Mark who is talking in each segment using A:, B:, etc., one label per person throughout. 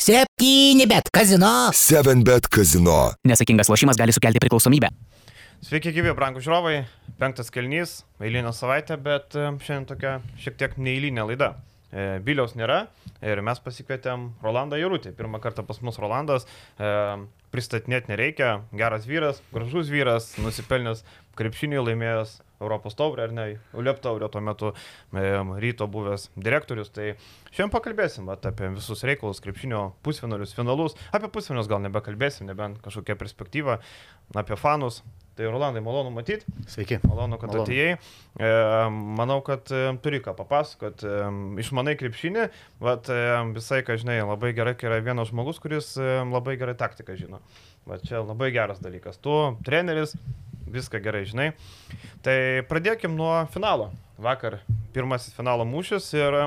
A: Septyni bet kazino.
B: 7bet kazino.
C: Nesakingas lošimas gali sukelti priklausomybę.
D: Sveiki, gyvi, brangų žiūrovai. Penktas kelnys, eilinė savaitė, bet e, šiandien tokia šiek tiek neeilinė laida. E, Biliaus nėra ir mes pasikvietėm Rolandą Jarutį. Pirmą kartą pas mus Rolandas. E, pristatinėti nereikia. Geras vyras, gražus vyras, nusipelnęs krepšinį laimėjęs Europos taurę, ar ne, Uliep taurę tuo metu e, ryto buvęs direktorius. Tai šiandien pakalbėsim vat, apie visus reikalus, krepšinio pusfinalius, finalus. Apie pusfinalius gal nebekalbėsim, nebent kažkokia perspektyva, apie fanus. Tai Rolandai, malonu matyti.
E: Sveiki.
D: Malonu, kad
E: Malonu.
D: atėjai. E, manau, kad e, turi ką papasakot. E, išmanai krepšinį, vat, e, visai, ką žinai, labai gerai, kai yra vienas žmogus, kuris e, labai gerai taktiką žino. Va čia labai geras dalykas. Tu, treneris, viską gerai žinai. Tai pradėkim nuo finalo. Vakar pirmasis finalo mūšis ir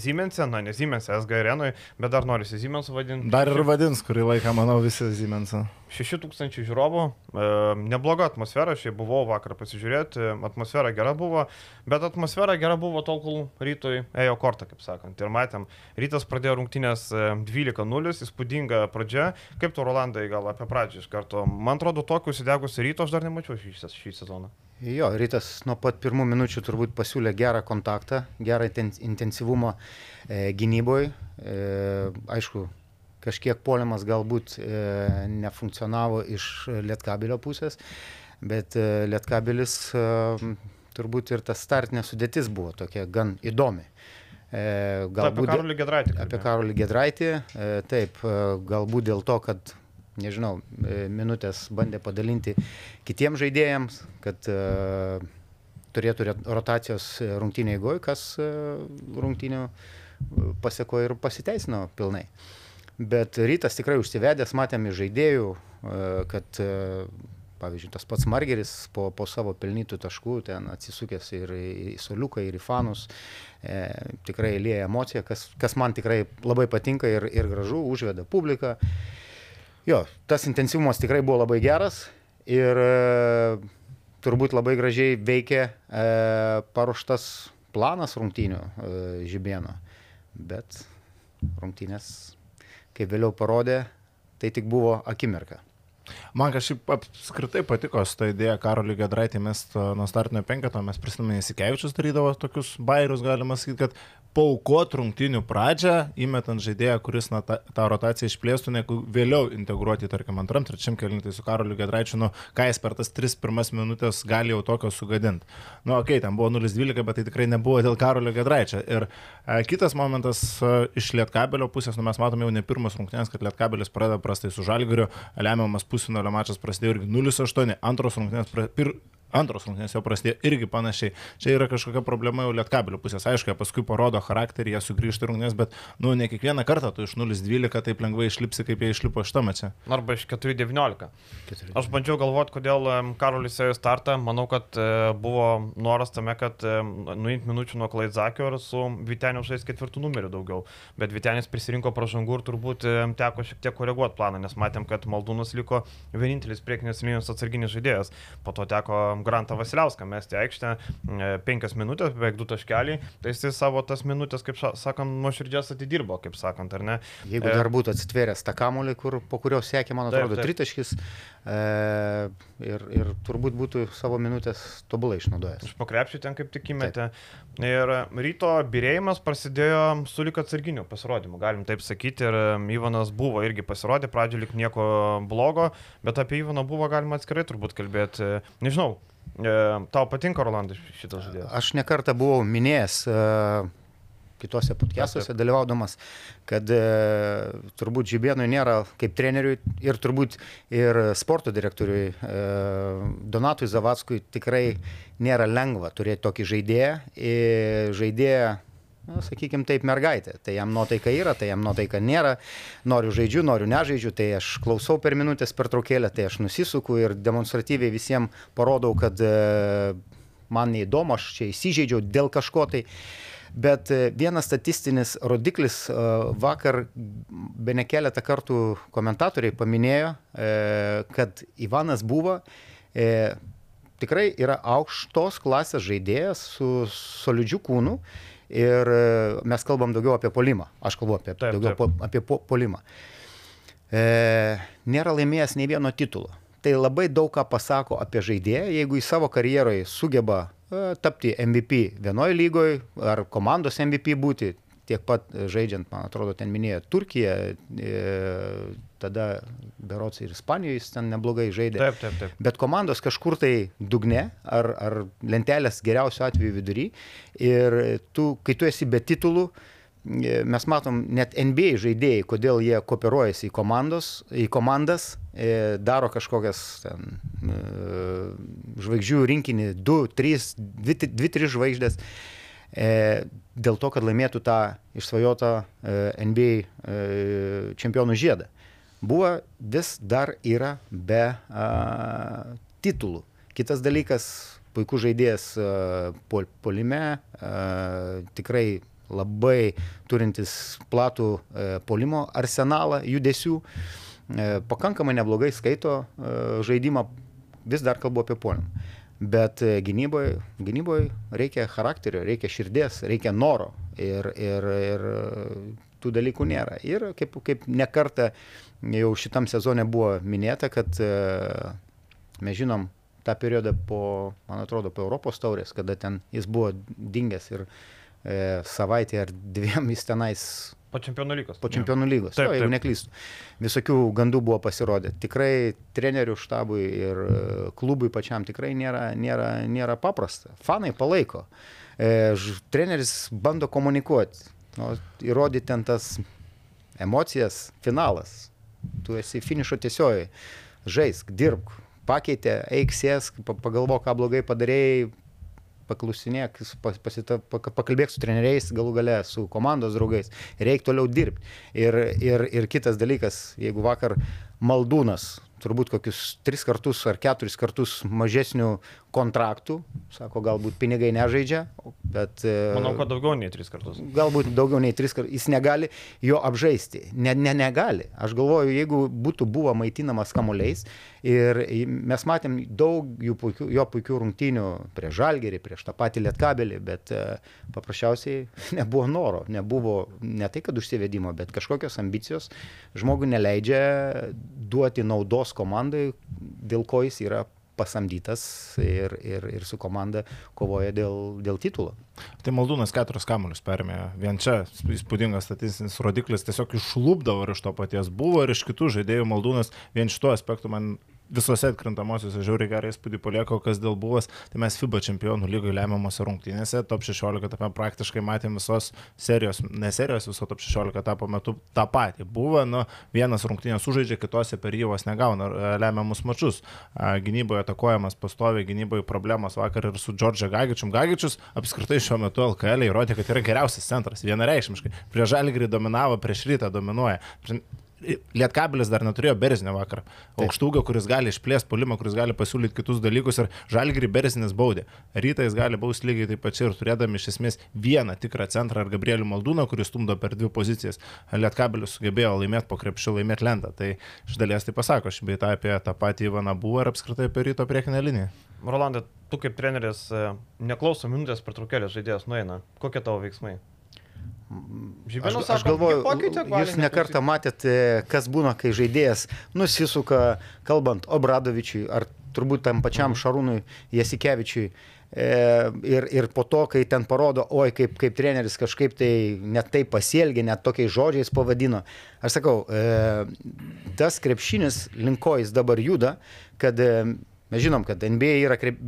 D: Siemensė, na ne Siemensė, SG arenui, bet dar norisi Siemensų vadinti.
F: Dar ir vadins kurį laiką, manau, visi Siemensą.
D: 6000 žiūrovų, e, nebloga atmosfera, šiaip buvau vakar pasižiūrėti, atmosfera gera buvo, bet atmosfera gera buvo tol, kol rytoj ėjo kortą, kaip sakant. Ir matėm, rytas pradėjo rungtynės e, 12-0, įspūdinga pradžia. Kaip tu, Rolandai, gal apie pradžią iš karto? Man atrodo, tokių įsidegusių ryto aš dar nemačiau šį, šį sezoną.
E: Jo, rytas nuo pat pirmų minučių turbūt pasiūlė gerą kontaktą, gerą inten- intensyvumą e, gynyboje. E, aišku, kažkiek polimas galbūt e, nefunkcionavo iš Lietkabilio pusės, bet Lietkabilis e, turbūt ir ta startinė sudėtis buvo tokia gan įdomi.
D: Galbūt... Apie Karolį Gedraitį.
E: Apie Karolį Gedraitį, taip, galbūt dėl to, kad, nežinau, e, minutės bandė padalinti kitiems žaidėjams, kad e, turėtų rotacijos rungtynė įgoj, kas e, rungtynių pasako ir pasiteisino pilnai. Bet rytas tikrai užsivedęs, matėm iš žaidėjų, e, kad e, pavyzdžiui, tas pats Margeris po, po savo pelnytų taškų ten atsisukęs ir į soliuką, ir į fanus, e, tikrai lėja emociją, kas, kas man tikrai labai patinka ir, ir gražu, užveda publiką. Jo, tas intensyvumas tikrai buvo labai geras ir e, turbūt labai gražiai veikė e, paruoštas planas rungtynių e, žibėno. Bet rungtynės, kaip vėliau parodė, tai tik buvo akimirka.
F: Man kažkaip apskritai patiko su ta idėja Karolį Gedraitį mest nuo startinio penketo, mes prisimenu, Isikevičius darydavo tokius bairius, galima sakyti, kad paukot rungtinių pradžią, įmetant žaidėją, kuris na, tą, tą rotaciją išplėstų, negu vėliau integruoti, tarkim, antram, trečiam kelintai su Karoliu Gedraičiu, nu, ką jis per tas tris pirmas minutės gali jau tokio sugadinti. Nu, okei, okay, ten buvo 0-12, bet tai tikrai nebuvo dėl Karolio Gedraičio. Ir e, kitas momentas e, iš Lietkabelio pusės, nu, mes matome jau ne pirmas rungtynės, kad Lietkabelis pradeda prastai su Žalgiriu, lemiamas pusfinalio mačas prasidėjo irgi 0-8, antros rungtynės, pir, antros rungtynės jau prasidėjo irgi panašiai. Čia yra kažkokia problema jau lietkabilių pusės. Aišku, jie paskui parodo charakterį, jie sugrįžta rungtynės, bet, nu, ne kiekvieną kartą tu iš 0-12 taip lengvai išlipsi, kaip jie išlipo iš tame čia.
D: Arba iš 4-19. Aš bandžiau galvoti, kodėl Karolis ėjo startą. Manau, kad e, buvo noras tame, kad nuimti minučių nuo Klaidzakio ir su Viteniu žais ketvirtų numerių daugiau. Bet Vitenis prisirinko pražangų ir turbūt teko šiek tiek koreguoti planą, nes matėm, kad Maldūnas liko vienintelis priekinės linijos atsarginis žaidėjas. Po to teko Grantą Vasiliauską mesti aikštę e, penkias minutės, beveik du taškeliai. Tai jis savo tas minutės, kaip sakant, nuoširdžias atidirbo, kaip sakant, ar ne?
E: Jeigu
D: E,
E: dar būtų atsitvėręs tą kamolį, kur, po kurio sekė, man
D: Taip,
E: atrodo,
D: taip.
E: tritaškis e, ir, ir turbūt būtų savo minutės tobulai išnaudojęs.
D: Iš pokrepšio ten kaip tik įmetė. Ir ryto birėjimas prasidėjo su lik atsarginiu pasirodymu, galim taip sakyti. Ir em, Ivanas buvo irgi pasirodė, pradžio lik nieko blogo, bet apie Ivaną buvo galima atskirai turbūt kalbėti. Nežinau, e, tau patinka Rolandai šitas žaidėjas?
E: Aš nekartą buvau minėjęs e, kitose podcastuose dalyvaudamas, kad e, turbūt Žibėnui nėra kaip treneriui ir turbūt ir sporto direktoriui e, Donatui Zavatskui tikrai nėra lengva turėti tokį žaidėją. E, žaidėją Na, sakykime taip, mergaitė. Tai jam nuotaika yra, tai jam nuotaika nėra. Noriu žaidžiu, noriu nežaidžiu, tai aš klausau per minutės per traukėlę, tai aš nusisuku ir demonstratyviai visiems parodau, kad e, man neįdomu, aš čia įsižeidžiau dėl kažko tai. Bet e, vienas statistinis rodiklis e, vakar be ne keletą kartų komentatoriai paminėjo, kad Ivanas buvo tikrai yra aukštos klasės žaidėjas su solidžiu kūnu ir e, mes kalbam daugiau apie polimą. Aš kalbu apie,
D: Taip,
E: daugiau
D: taip.
E: po, apie po, polimą. E, nėra laimėjęs nei vieno titulo. Tai labai daug ką pasako apie žaidėją, jeigu į savo karjeroje sugeba e, tapti MVP vienoje lygoje ar komandos MVP būti, tiek pat žaidžiant, man atrodo, ten minėjo Turkiją, e, tada Berots ir Ispanijoje jis ten neblogai žaidė.
D: Taip, taip, taip.
E: Bet komandos kažkur tai dugne ar, ar lentelės geriausiu atveju vidury. Ir tu, kai tu esi be titulų, e, mes matom net NBA žaidėjai, kodėl jie kooperuojasi į, komandos, į komandas, e, daro kažkokias ten, e, žvaigždžių rinkinį, 2, 3, 2, 3 žvaigždės. Dėl to, kad laimėtų tą išsvajotą NBA čempionų žiedą. Buvo vis dar yra be a, titulų. Kitas dalykas, puikus žaidėjas a, pol, polime, a, tikrai labai turintis platų e, polimo arsenalą judesių, e, pakankamai neblogai skaito e, žaidimą, vis dar kalbu apie polimą. Bet gynyboje gynyboj reikia charakterio, reikia širdies, reikia noro ir, ir, ir tų dalykų nėra. Ir kaip, kaip nekarta jau šitam sezone buvo minėta, kad e, mes žinom tą periodą po, man atrodo, po Europos taurės, kada ten jis buvo dingęs ir e, savaitę ar dviem jis tenais
D: Po čempionų lygos.
E: po čempionų lygos,
D: Taip,
E: taip, jeigu neklystu. Visokių gandų buvo pasirodę. Tikrai trenerių štabui ir e, klubui pačiam tikrai nėra, nėra, nėra paprasta. Fanai palaiko. E, treneris bando komunikuoti, nu, įrodyti ten tas emocijas, finalas. Tu esi finišo tiesioji. Žaisk, dirbk, pakeitė, eik sėsk, pa- pagalvok, ką blogai padarėjai, pas- pasita, pak- pakalbėk su treneriais, galų gale su komandos draugais, reikia toliau dirbti. Ir, ir, ir kitas dalykas, jeigu vakar maldūnas, turbūt kokius tris kartus ar keturis kartus mažesnių kontraktų, sako, galbūt pinigai nežaidžia, bet... e,
D: Manau, kad daugiau nei tris kartus.
E: galbūt daugiau nei tris kartus, jis negali jo apžaisti. Ne, ne, negali. Aš galvoju, jeigu būtų buvo maitinamas kamuoliais ir mes matėm daug jų puikių, jo puikių rungtynių prieš Žalgerį, prieš tą patį Lietkabelį, bet e, paprasčiausiai nebuvo noro, nebuvo ne tai, kad užsivedimo, bet kažkokios ambicijos žmogui neleidžia duoti naudos komandai, dėl ko jis yra pasamdytas ir, ir, ir su komanda kovoja dėl, dėl titulo.
F: Tai Maldūnas keturis kamuolius permė. Vien čia įspūdingas statistinis rodiklis tiesiog išlūpdavo ir iš to paties buvo ir iš kitų žaidėjų Maldūnas vien šituo aspektu man visose atkrintamosiose žiauriai gerą įspūdį palieko, kas dėl buvęs. Tai mes FIBA čempionų lygoje lemiamose rungtynėse, top 16 etape praktiškai matėm visos serijos, ne serijos, viso top 16 etapo metu tą patį. Buvo, nu, vienas rungtynės sužaidžia, kitose per jį vos negauna e, lemiamus mačius. Gynyboje atakuojamas pastoviai, gynyboje problemos vakar ir su Džordžia Gagičium. Gagičius apskritai šiuo metu LKL įrodė, kad yra geriausias centras, vienareikšmiškai. Prieš Žalgrį dominavo, prieš rytą dominuoja. Lietkabilis dar neturėjo Berzinio vakar. Aukštūgio, kuris gali išplėsti polimą, kuris gali pasiūlyti kitus dalykus ir Žalgrį Berzinis baudė. Rytą jis gali bausti lygiai taip pat ir turėdami iš esmės vieną tikrą centrą ar Gabrielių Maldūną, kuris stumdo per dvi pozicijas. Lietkabilis sugebėjo laimėti po krepšių, laimėti lentą. Tai iš dalies tai pasako, aš bei tą apie tą patį Ivaną buvo ir apskritai apie ryto priekinę liniją.
D: Rolandai, tu kaip treneris e, neklauso minutės pertraukėlės žaidėjas nueina. Kokie tavo veiksmai?
E: Aš,
D: Žibinus,
E: aš galvoju,
D: pakeitė,
E: jūs nekartą matėte, kas būna, kai žaidėjas nusisuka, kalbant Obradovičiui ar turbūt tam pačiam Šarūnui Jasikevičiui. E, ir, ir po to, kai ten parodo, oi, kaip, kaip treneris kažkaip tai net taip pasielgė, net tokiais žodžiais pavadino. Aš sakau, e, tas krepšinis, link ko jis dabar juda, kad e, mes žinom, kad NBA yra krep,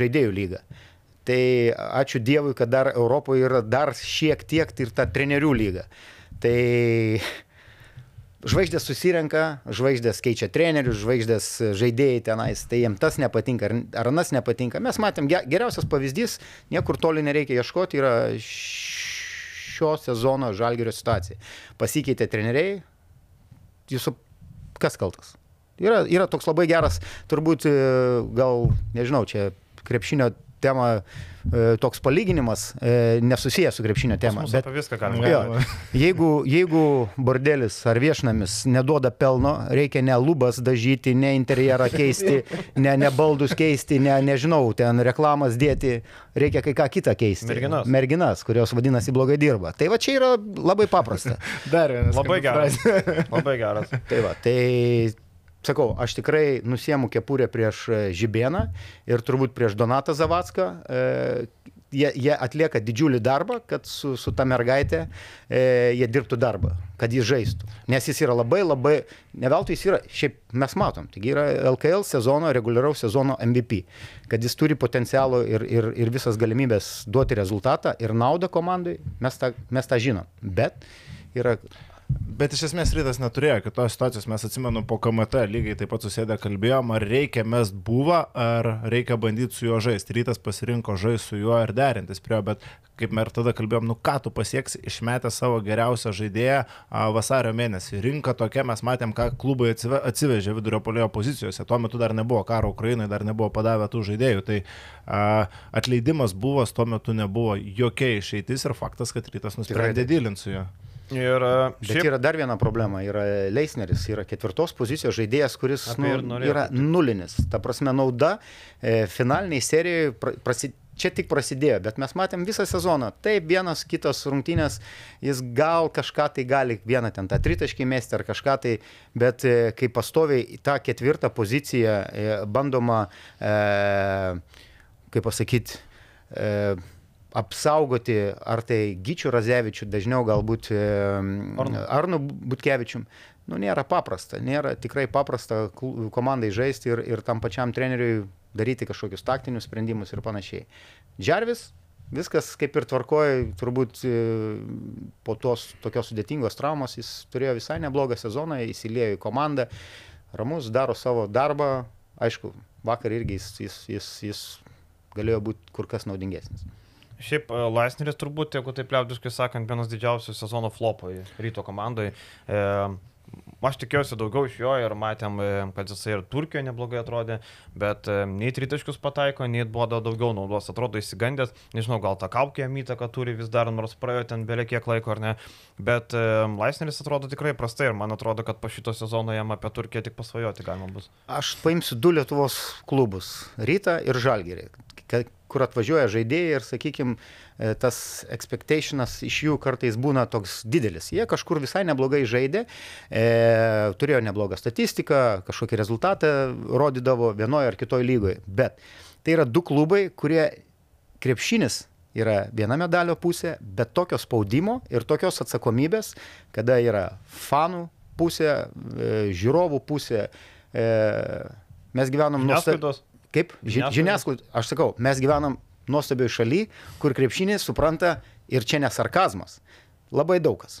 E: žaidėjų lyga. Tai ačiū Dievui, kad dar Europoje yra dar šiek tiek ir ta trenerių lyga. Tai žvaigždės susirenka, žvaigždės keičia trenerius, žvaigždės žaidėjai tenais, tai jiems tas nepatinka, ar, ar anas nepatinka. Mes matėm, ge- geriausias pavyzdys, niekur toli nereikia ieškoti, yra šio sezono žalgerio situacija. Pasikeitė treneriai, jūsų kas kaltas? Yra, yra toks labai geras, turbūt, e, gal, nežinau, čia krepšinio tema, e, toks palyginimas, e, nesusijęs su krepšinio tema. Bet
D: apie viską galime.
E: Jo, jeigu, jeigu bordelis ar viešnamis neduoda pelno, reikia ne lubas dažyti, ne interjerą keisti, ne, ne baldus keisti, ne, nežinau, ten reklamas dėti, reikia kai ką kitą keisti.
D: Merginas.
E: Merginas, kurios vadinasi blogai dirba. Tai va čia yra labai paprasta.
F: Dar vienas.
D: Labai geras. Labai geras.
E: Tai va, tai sakau, aš tikrai nusiemu kepurę prieš e, Žibėną ir turbūt prieš Donatą Zavacką. E, jie, jie atlieka didžiulį darbą, kad su, su ta mergaitė e, jie dirbtų darbą, kad jis žaistų. Nes jis yra labai, labai, ne veltui jis yra, šiaip mes matom, taigi yra LKL sezono, reguliaraus sezono MVP, kad jis turi potencialo ir, ir, ir visas galimybės duoti rezultatą ir naudą komandai, mes tą, mes tą žinom. Bet yra
F: Bet iš esmės rytas neturėjo kitos situacijos, mes atsimenu po KMT lygiai taip pat susėdę kalbėjom, ar reikia mest buvą, ar reikia bandyti su juo žaisti. Rytas pasirinko žaisti su juo ir derintis prie jo, bet kaip mes ir tada kalbėjom, nu ką tu pasieksi, išmetę savo geriausią žaidėją a, vasario mėnesį. Rinka tokia, mes matėm, ką klubai atsive, atsivežė vidurio polėjo pozicijose. Tuo metu dar nebuvo karo Ukrainai, dar nebuvo padavę tų žaidėjų. Tai a, atleidimas buvo, tuo metu nebuvo jokia išeitis ir faktas, kad rytas nusprendė
E: taip.
F: dylinti su juo.
D: Ir e,
E: Bet
D: šiaip,
E: yra dar viena problema. Yra Leisneris, yra ketvirtos pozicijos žaidėjas, kuris nu, yra nulinis. Ta prasme, nauda e, finaliniai serijoje pra, prasi, čia tik prasidėjo, bet mes matėm visą sezoną. Taip, vienas kitos rungtynės, jis gal kažką tai gali, vieną ten tą tritaškį mesti ar kažką tai, bet e, kai pastoviai į tą ketvirtą poziciją e, bandoma, e, kaip pasakyti, e, apsaugoti ar tai Gyčių Razevičių, dažniau galbūt
D: Arnu.
E: Arnu Butkevičium. Nu, nėra paprasta, nėra tikrai paprasta komandai žaisti ir, ir tam pačiam treneriui daryti kažkokius taktinius sprendimus ir panašiai. Džervis, viskas kaip ir tvarkoja, turbūt e, po tos tokios sudėtingos traumos jis turėjo visai neblogą sezoną, įsilėjo į komandą, ramus, daro savo darbą, aišku, vakar irgi jis, jis, jis, jis galėjo būti kur kas naudingesnis.
D: Šiaip e, Laisneris turbūt, jeigu taip liaudiškai sakant, vienas didžiausių sezono flopų ryto komandai. E, Aš tikėjausi daugiau iš jo ir matėm, e, kad jisai ir Turkijoje neblogai atrodė, bet e, nei tritaškius pataiko, nei duoda daugiau naudos, atrodo įsigandęs, nežinau, gal tą kaukę įtaką turi vis dar, nors praėjo ten beveik kiek laiko ar ne, bet Laisneris atrodo tikrai prastai ir man atrodo, kad po šito sezono jam apie Turkiją tik pasvajoti galima bus.
E: Aš paimsiu du Lietuvos klubus - Rytą ir Žalgirį, kur atvažiuoja žaidėjai ir, sakykime, tas expectationas iš jų kartais būna toks didelis. Jie kažkur visai neblogai žaidė, e, turėjo neblogą statistiką, kažkokį rezultatą rodydavo vienoje ar kitoje lygoje. Bet tai yra du klubai, kurie krepšinis yra viena medalio pusė, bet tokio spaudimo ir tokios atsakomybės, kada yra fanų pusė, e, žiūrovų pusė. E, mes gyvenam nuostabiai. Kaip? Ži-
D: Žiniasklaidos.
E: Žiniasklaida. Aš sakau, mes gyvenam nuostabioje šalyje, kur krepšinį supranta ir čia ne sarkazmas. Labai daug kas.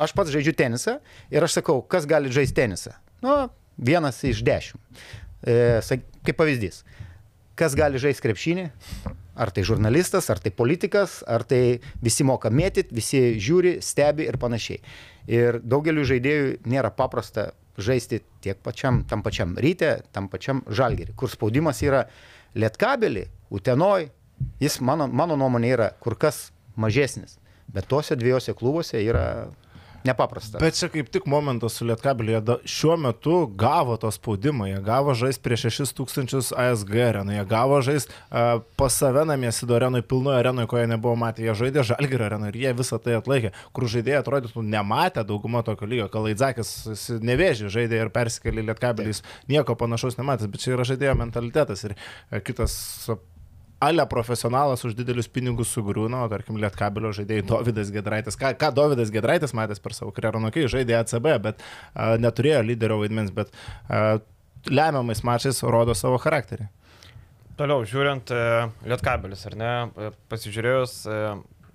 E: Aš pats žaidžiu tenisą ir aš sakau, kas gali žaisti tenisą. Nu, vienas iš dešimt. E, kaip pavyzdys. Kas gali žaisti krepšinį? Ar tai žurnalistas, ar tai politikas, ar tai visi moka mėtyti, visi žiūri, stebi ir panašiai. Ir daugeliu žaidėjų nėra paprasta žaisti tiek pačiam, tam pačiam ryte, tam pačiam žalgerį, kur spaudimas yra lietkabelį, utenoj, jis mano, mano nuomonė yra kur kas mažesnis. Bet tuose dviejose klubuose yra nepaprasta.
F: Bet čia kaip tik momentas su da- šiuo metu gavo tą spaudimą, jie gavo žaisti prieš 6000 ASG areną, jie gavo žaisti uh, pas save namie Sido arenoje, pilnoje arenoje, ko jie nebuvo matę, jie žaidė Žalgirio arenoje ir jie visą tai atlaikė, kur žaidėjai atrodytų nematę dauguma tokio lygio, Kalaidzakis nevėžė žaidė ir persikėlė Lietkabelį, jis nieko panašaus nematęs, bet čia yra žaidėjo mentalitetas. Ir e, kitas Ale profesionalas už didelius pinigus sugriūna, o tarkim Lietkabelio žaidėjai Davidas Gedraitis. Ką, ką Davidas Gedraitis matęs per savo karjerą, nu kai žaidė ACB, bet a, neturėjo lyderio vaidmens, bet a, lemiamais mačais rodo savo charakterį.
D: Toliau, žiūrint, e, Lietkabelis, ar ne, e, pasižiūrėjus, e,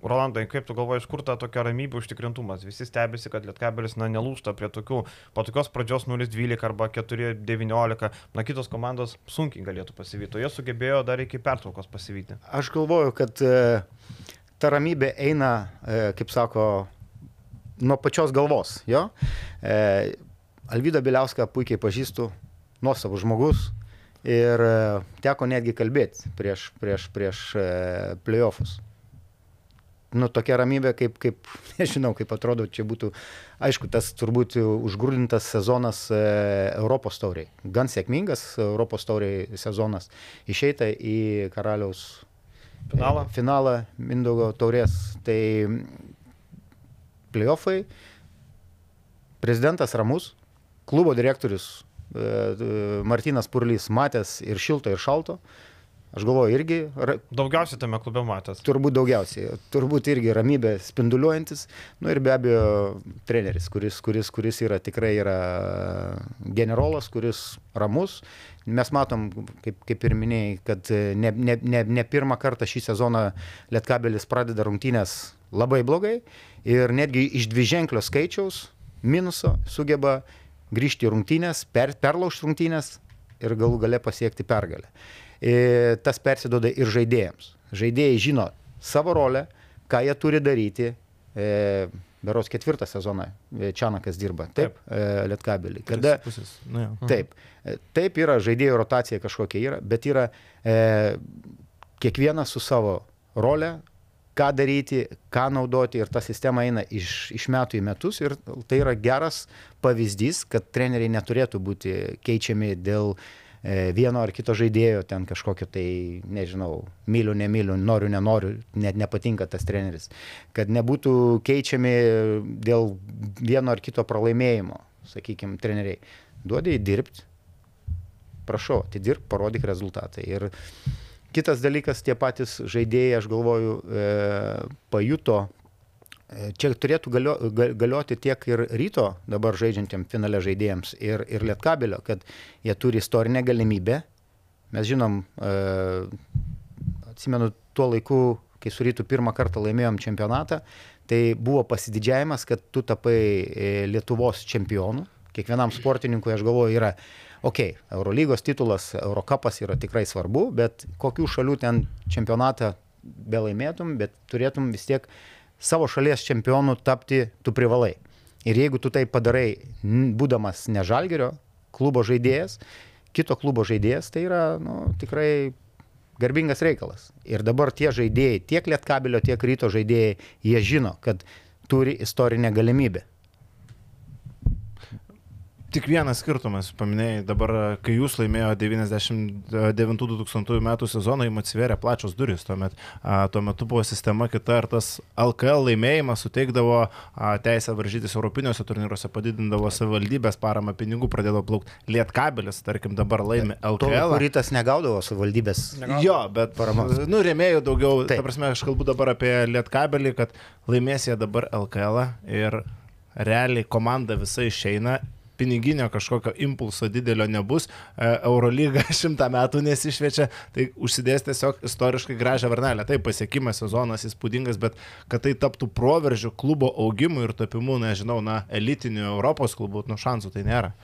D: Rolandai, kaip tu galvoji, iš kur ta tokia ramybė užtikrintumas? Visi stebisi, kad Lietkabelis, na, nelūšta prie tokių, po tokios pradžios 0-12 arba 4-19, na, kitos komandos sunkiai galėtų pasivyti, o jie sugebėjo dar iki pertraukos pasivyti.
E: Aš galvoju, kad e, ta ramybė eina, e, kaip sako, nuo pačios galvos. Jo? E, Alvydą Biliauską puikiai pažįstu, nuostabus žmogus Ir teko netgi kalbėti prieš, prieš, prieš playoffus. Nu, tokia ramybė, kaip, kaip, nežinau, kaip atrodo, čia būtų, aišku, tas turbūt užgrūdintas sezonas e, Europos tauriai. Gan sėkmingas Europos tauriai sezonas. Išeita į karaliaus
D: Finalą.
E: e, finalą Mindaugo taurės. Tai playoffai, prezidentas Ramus, klubo direktorius e, Martinas Purlys matęs ir šilto, ir šalto. Aš galvoju, irgi ra-
D: Daugiausiai tame klube matęs.
E: turbūt daugiausiai, turbūt irgi ramybė spinduliuojantis, nu ir be abejo treneris, kuris, kuris, kuris yra tikrai yra generolas, kuris ramus. Mes matom, kaip, kaip ir minėjai, kad ne, ne, ne, ne pirmą kartą šį sezoną Lietkabelis pradeda rungtynės labai blogai ir netgi iš dviženklio skaičiaus minuso sugeba grįžti rungtynės, per, perlaužti rungtynės ir galų gale pasiekti pergalę. E, tas persidoda ir žaidėjams. Žaidėjai žino savo rolę, ką jie turi daryti. E, Beros ketvirtą sezoną e, Čianakas dirba. Taip,
D: Taip.
E: e, Lietkabelį. Kada,
F: pusės. Nu, jo.
E: Taip. E, Taip yra žaidėjų rotacija kažkokia yra, bet yra e, kiekvienas su savo rolė, ką daryti, ką naudoti ir ta sistema eina iš, iš metų į metus ir tai yra geras pavyzdys, kad treneriai neturėtų būti keičiami dėl e, vieno ar kito žaidėjo, ten kažkokio tai, nežinau, myliu, nemyliu, noriu, nenoriu, net nepatinka tas treneris. Kad nebūtų keičiami dėl vieno ar kito pralaimėjimo, sakykime, treneriai. Duodi dirbti, prašau, atidirb, parodyk rezultatą. Ir kitas dalykas, tie patys žaidėjai, aš galvoju, e, pajuto, e, čia turėtų galio, ga- galioti tiek ir ryto dabar žaidžiantiem finale žaidėjams ir, ir lietkabelio, kad jie turi istorinę galimybę. Mes žinom, e, atsimenu tuo laiku, kai su rytų pirmą kartą laimėjom čempionatą, tai buvo pasididžiavimas, kad tu tapai e, Lietuvos čempionu. Kiekvienam sportininkui, aš galvoju, yra, okei, okay, Eurolygos titulas, Eurocapas yra tikrai svarbu, bet kokių šalių ten čempionatą belaimėtum, bet turėtum vis tiek savo šalies čempionu tapti, tu privalai. Ir jeigu tu tai padarai, būdamas ne žalgerio klubo žaidėjas, kito klubo žaidėjas, tai yra nu, tikrai garbingas reikalas. Ir dabar tie žaidėjai, tiek Lietkabelio, tiek Ryto žaidėjai, jie žino, kad turi istorinę galimybę.
F: Tik vienas skirtumas, paminėjai, dabar, kai jūs laimėjo 99-2000 metų sezoną, jums atsiverė plačios durys. Tuomet, a, tuo metu buvo sistema kita ir tas LKL laimėjimas suteikdavo a, teisę varžytis Europiniuose turnyruose, padidindavo savivaldybės paramą pinigų, pradėdavo plaukti lietkabelis, tarkim, dabar laimi LKL.
E: Rytas negaudavo savivaldybės.
F: Jo, bet
E: Paramos.
F: Nu, rėmėjų daugiau.
E: Taip.
F: Ta prasme, aš kalbu dabar apie Lietkabelį, kad laimės jie dabar LKL ir realiai komanda visa išeina. Piniginio kažkokio impulso didelio nebus, e, Eurolyga šimtą metų nesišviečia, tai užsidės tiesiog istoriškai gražią varnelę. Taip, pasiekimas sezonas įspūdingas, bet kad tai taptų proveržių klubo augimu ir tapimu, nežinau, na, elitiniu Europos klubu, nu, šansų tai nėra.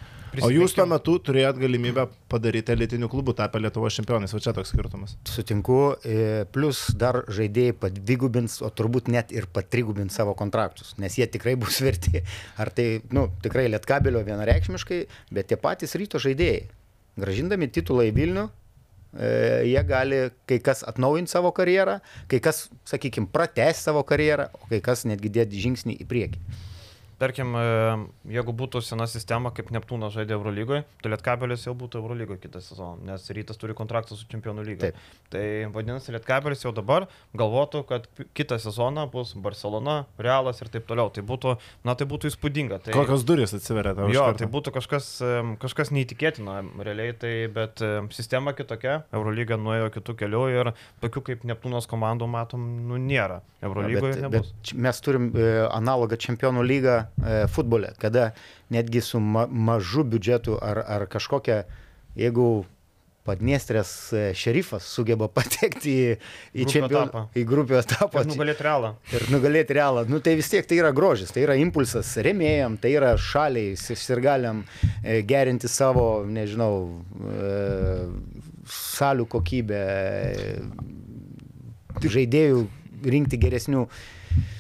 F: O jūs tuo metu turėjot galimybę padaryti elitinių klubų, tapę Lietuvos čempionais, o čia toks skirtumas.
E: Sutinku, e, plus dar žaidėjai padvigubins, o turbūt net ir patrigubins savo kontraktus, nes jie tikrai bus verti. Ar tai, nu, tikrai Lietkabelio vienareikšmiškai, bet tie patys ryto žaidėjai, gražindami titulą į Vilnių, e, jie gali kai kas atnaujinti savo karjerą, kai kas, sakykime, pratęs savo karjerą, o kai kas netgi dėti žingsnį į priekį.
D: Tarkim, e, jeigu būtų sena sistema, kaip Neptūnas žaidė Eurolygoje, tai Lietkabelis jau būtų Eurolygoje kitą sezoną, nes Rytas turi kontraktą su Čempionų lyga.
E: Taip.
D: Tai vadinasi, Lietkabelis jau dabar galvotų, kad kitą sezoną bus Barcelona, Realas ir taip toliau. Tai būtų, na, tai būtų įspūdinga. Tai...
F: Kokios durys atsiveria iš
D: Jo, tai būtų kažkas, em, kažkas neįtikėtino, realiai, tai, bet em, sistema kitokia, Eurolyga nuėjo kitų kelių ir tokių kaip Neptūnos komandų matom, nu nėra. Eurolygoje nebus.
E: mes turim e, analogą čempionų lygą e, futbole, kada netgi su ma mažu biudžetu ar, ar kažkokia, jeigu Padniestrės e, šerifas sugeba patekti į, į, čempion- į grupių etapą
D: Ir nugalėti realą.
E: ir nugalėti realą, nu, tai vis tiek tai yra grožis, tai yra impulsas remėjam, tai yra šaliai, sirgaliam e, gerinti savo, nežinau, salių kokybę, žaidėjų rinkti geresnių.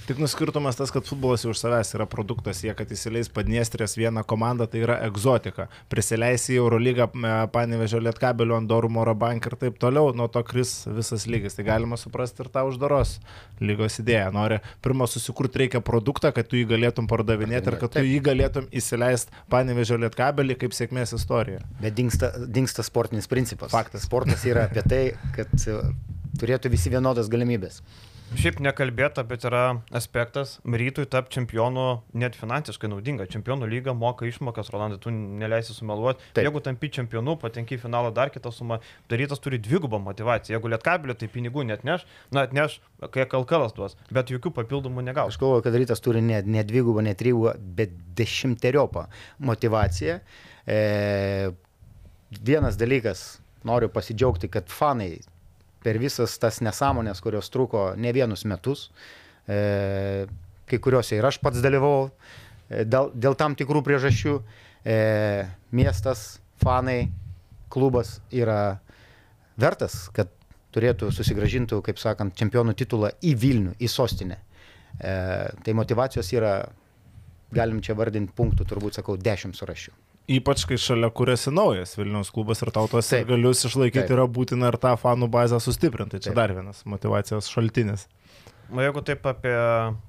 F: Tik nuskirtumas tas, kad futbolas jau už savęs yra produktas, jie, kad įsileis Padniestrės vieną komandą, tai yra egzotika. Prisileisi į Eurolygą, e, panevežė Lietkabelio, Andorų, Morabank ir taip toliau, nuo to kris visas lygis. Tai galima suprasti ir tą uždaros lygos idėją. Nori pirmą susikurti reikia produktą, kad tu jį galėtum pardavinėti ir kad tu jį galėtum įsileisti panevežė Lietkabelį kaip sėkmės istorija.
E: Bet dinksta, dinksta sportinis principas.
F: Faktas.
E: Sportas yra apie tai, kad e, turėtų visi vienodas galimybės.
D: Šiaip nekalbėta, bet yra aspektas, rytui tapti čempionu net finansiškai naudinga. Čempionų lyga moka išmokas, Rolandai, tu neleisi sumeluoti.
E: Taip.
D: Jeigu tampi čempionu, patenki į finalą dar kitą sumą, darytas turi dvigubą motivaciją. Jeigu lietkabilio, tai pinigų net neš, na atneš, kai kalkalas duos, bet jokių papildomų
E: Aš
D: negaus.
E: galvoju, kad rytas turi ne, ne dvigubą, ne trygubą, bet dešimteriopą motivaciją. E, vienas dalykas, noriu pasidžiaugti, kad fanai per visas tas nesąmonės, kurios truko ne vienus metus, e, kai kuriuose ir aš pats dalyvavau e, dėl, dėl tam tikrų priežasčių, e, miestas, fanai, klubas yra vertas, kad turėtų susigražintų, kaip sakant, čempionų titulą į Vilnių, į sostinę. E, tai motivacijos yra, galim čia vardinti punktų, turbūt sakau, dešimt surašių.
F: Ypač kai šalia kuriasi naujas Vilniaus klubas ir tau tos
E: Taip.
F: galius išlaikyti
E: Taip.
F: yra būtina ir tą fanų bazę sustiprinti. Tai čia
E: Taip.
F: dar vienas motivacijos šaltinis.
D: O jeigu taip apie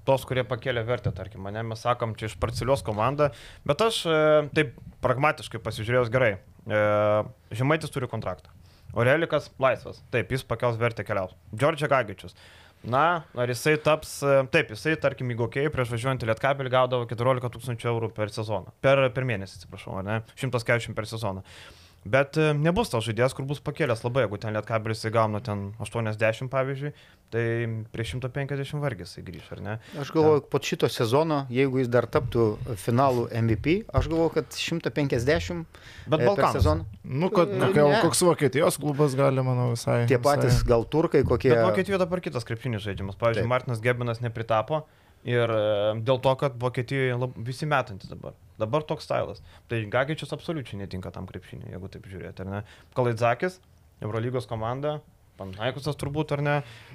D: tos, kurie pakėlė vertę, tarkim, mane mes sakom, čia iš parcelios komanda, bet aš e, taip pragmatiškai pasižiūrėjau gerai. E, Žemaitis turi kontraktą. Orelikas laisvas. Taip, jis pakels vertę keliaus. Džordžia Gagičius. Na, ar jisai taps, e, taip, jisai, tarkim, įgokėjai prieš važiuojant į Lietkabelį gaudavo 14 tūkstančių eurų per sezoną. Per, per mėnesį, atsiprašau, ne? 140 per sezoną. Bet e, nebus tas žaidėjas, kur bus pakėlęs labai, jeigu ten Lietkabelis įgauna ten 80 pavyzdžiui, tai prie 150 vargės jisai grįž, ar ne?
E: Aš galvoju, po šito sezono, jeigu jis dar taptų finalų MVP, aš galvoju, kad 150
D: Bet
E: e, per
D: Balkanas.
E: sezoną.
F: Nu, kad,
E: E,
F: kokia,
E: ne.
F: koks Vokietijos klubas gali, manau, visai.
E: Tie patys
F: visai.
E: gal turkai kokie.
D: Bet Vokietijoje dabar kitas krepšinis žaidimas. Pavyzdžiui,
E: Taip.
D: Martinas Gebinas nepritapo ir e, dėl to, kad Vokietijoje lab, visi metantis dabar. Dabar toks stilas. Tai Gagičius absoliučiai netinka tam krepšiniui, jeigu taip žiūrėti, ar ne? Kalaidzakis, Eurolygos komanda, Panaikusas turbūt, ar ne?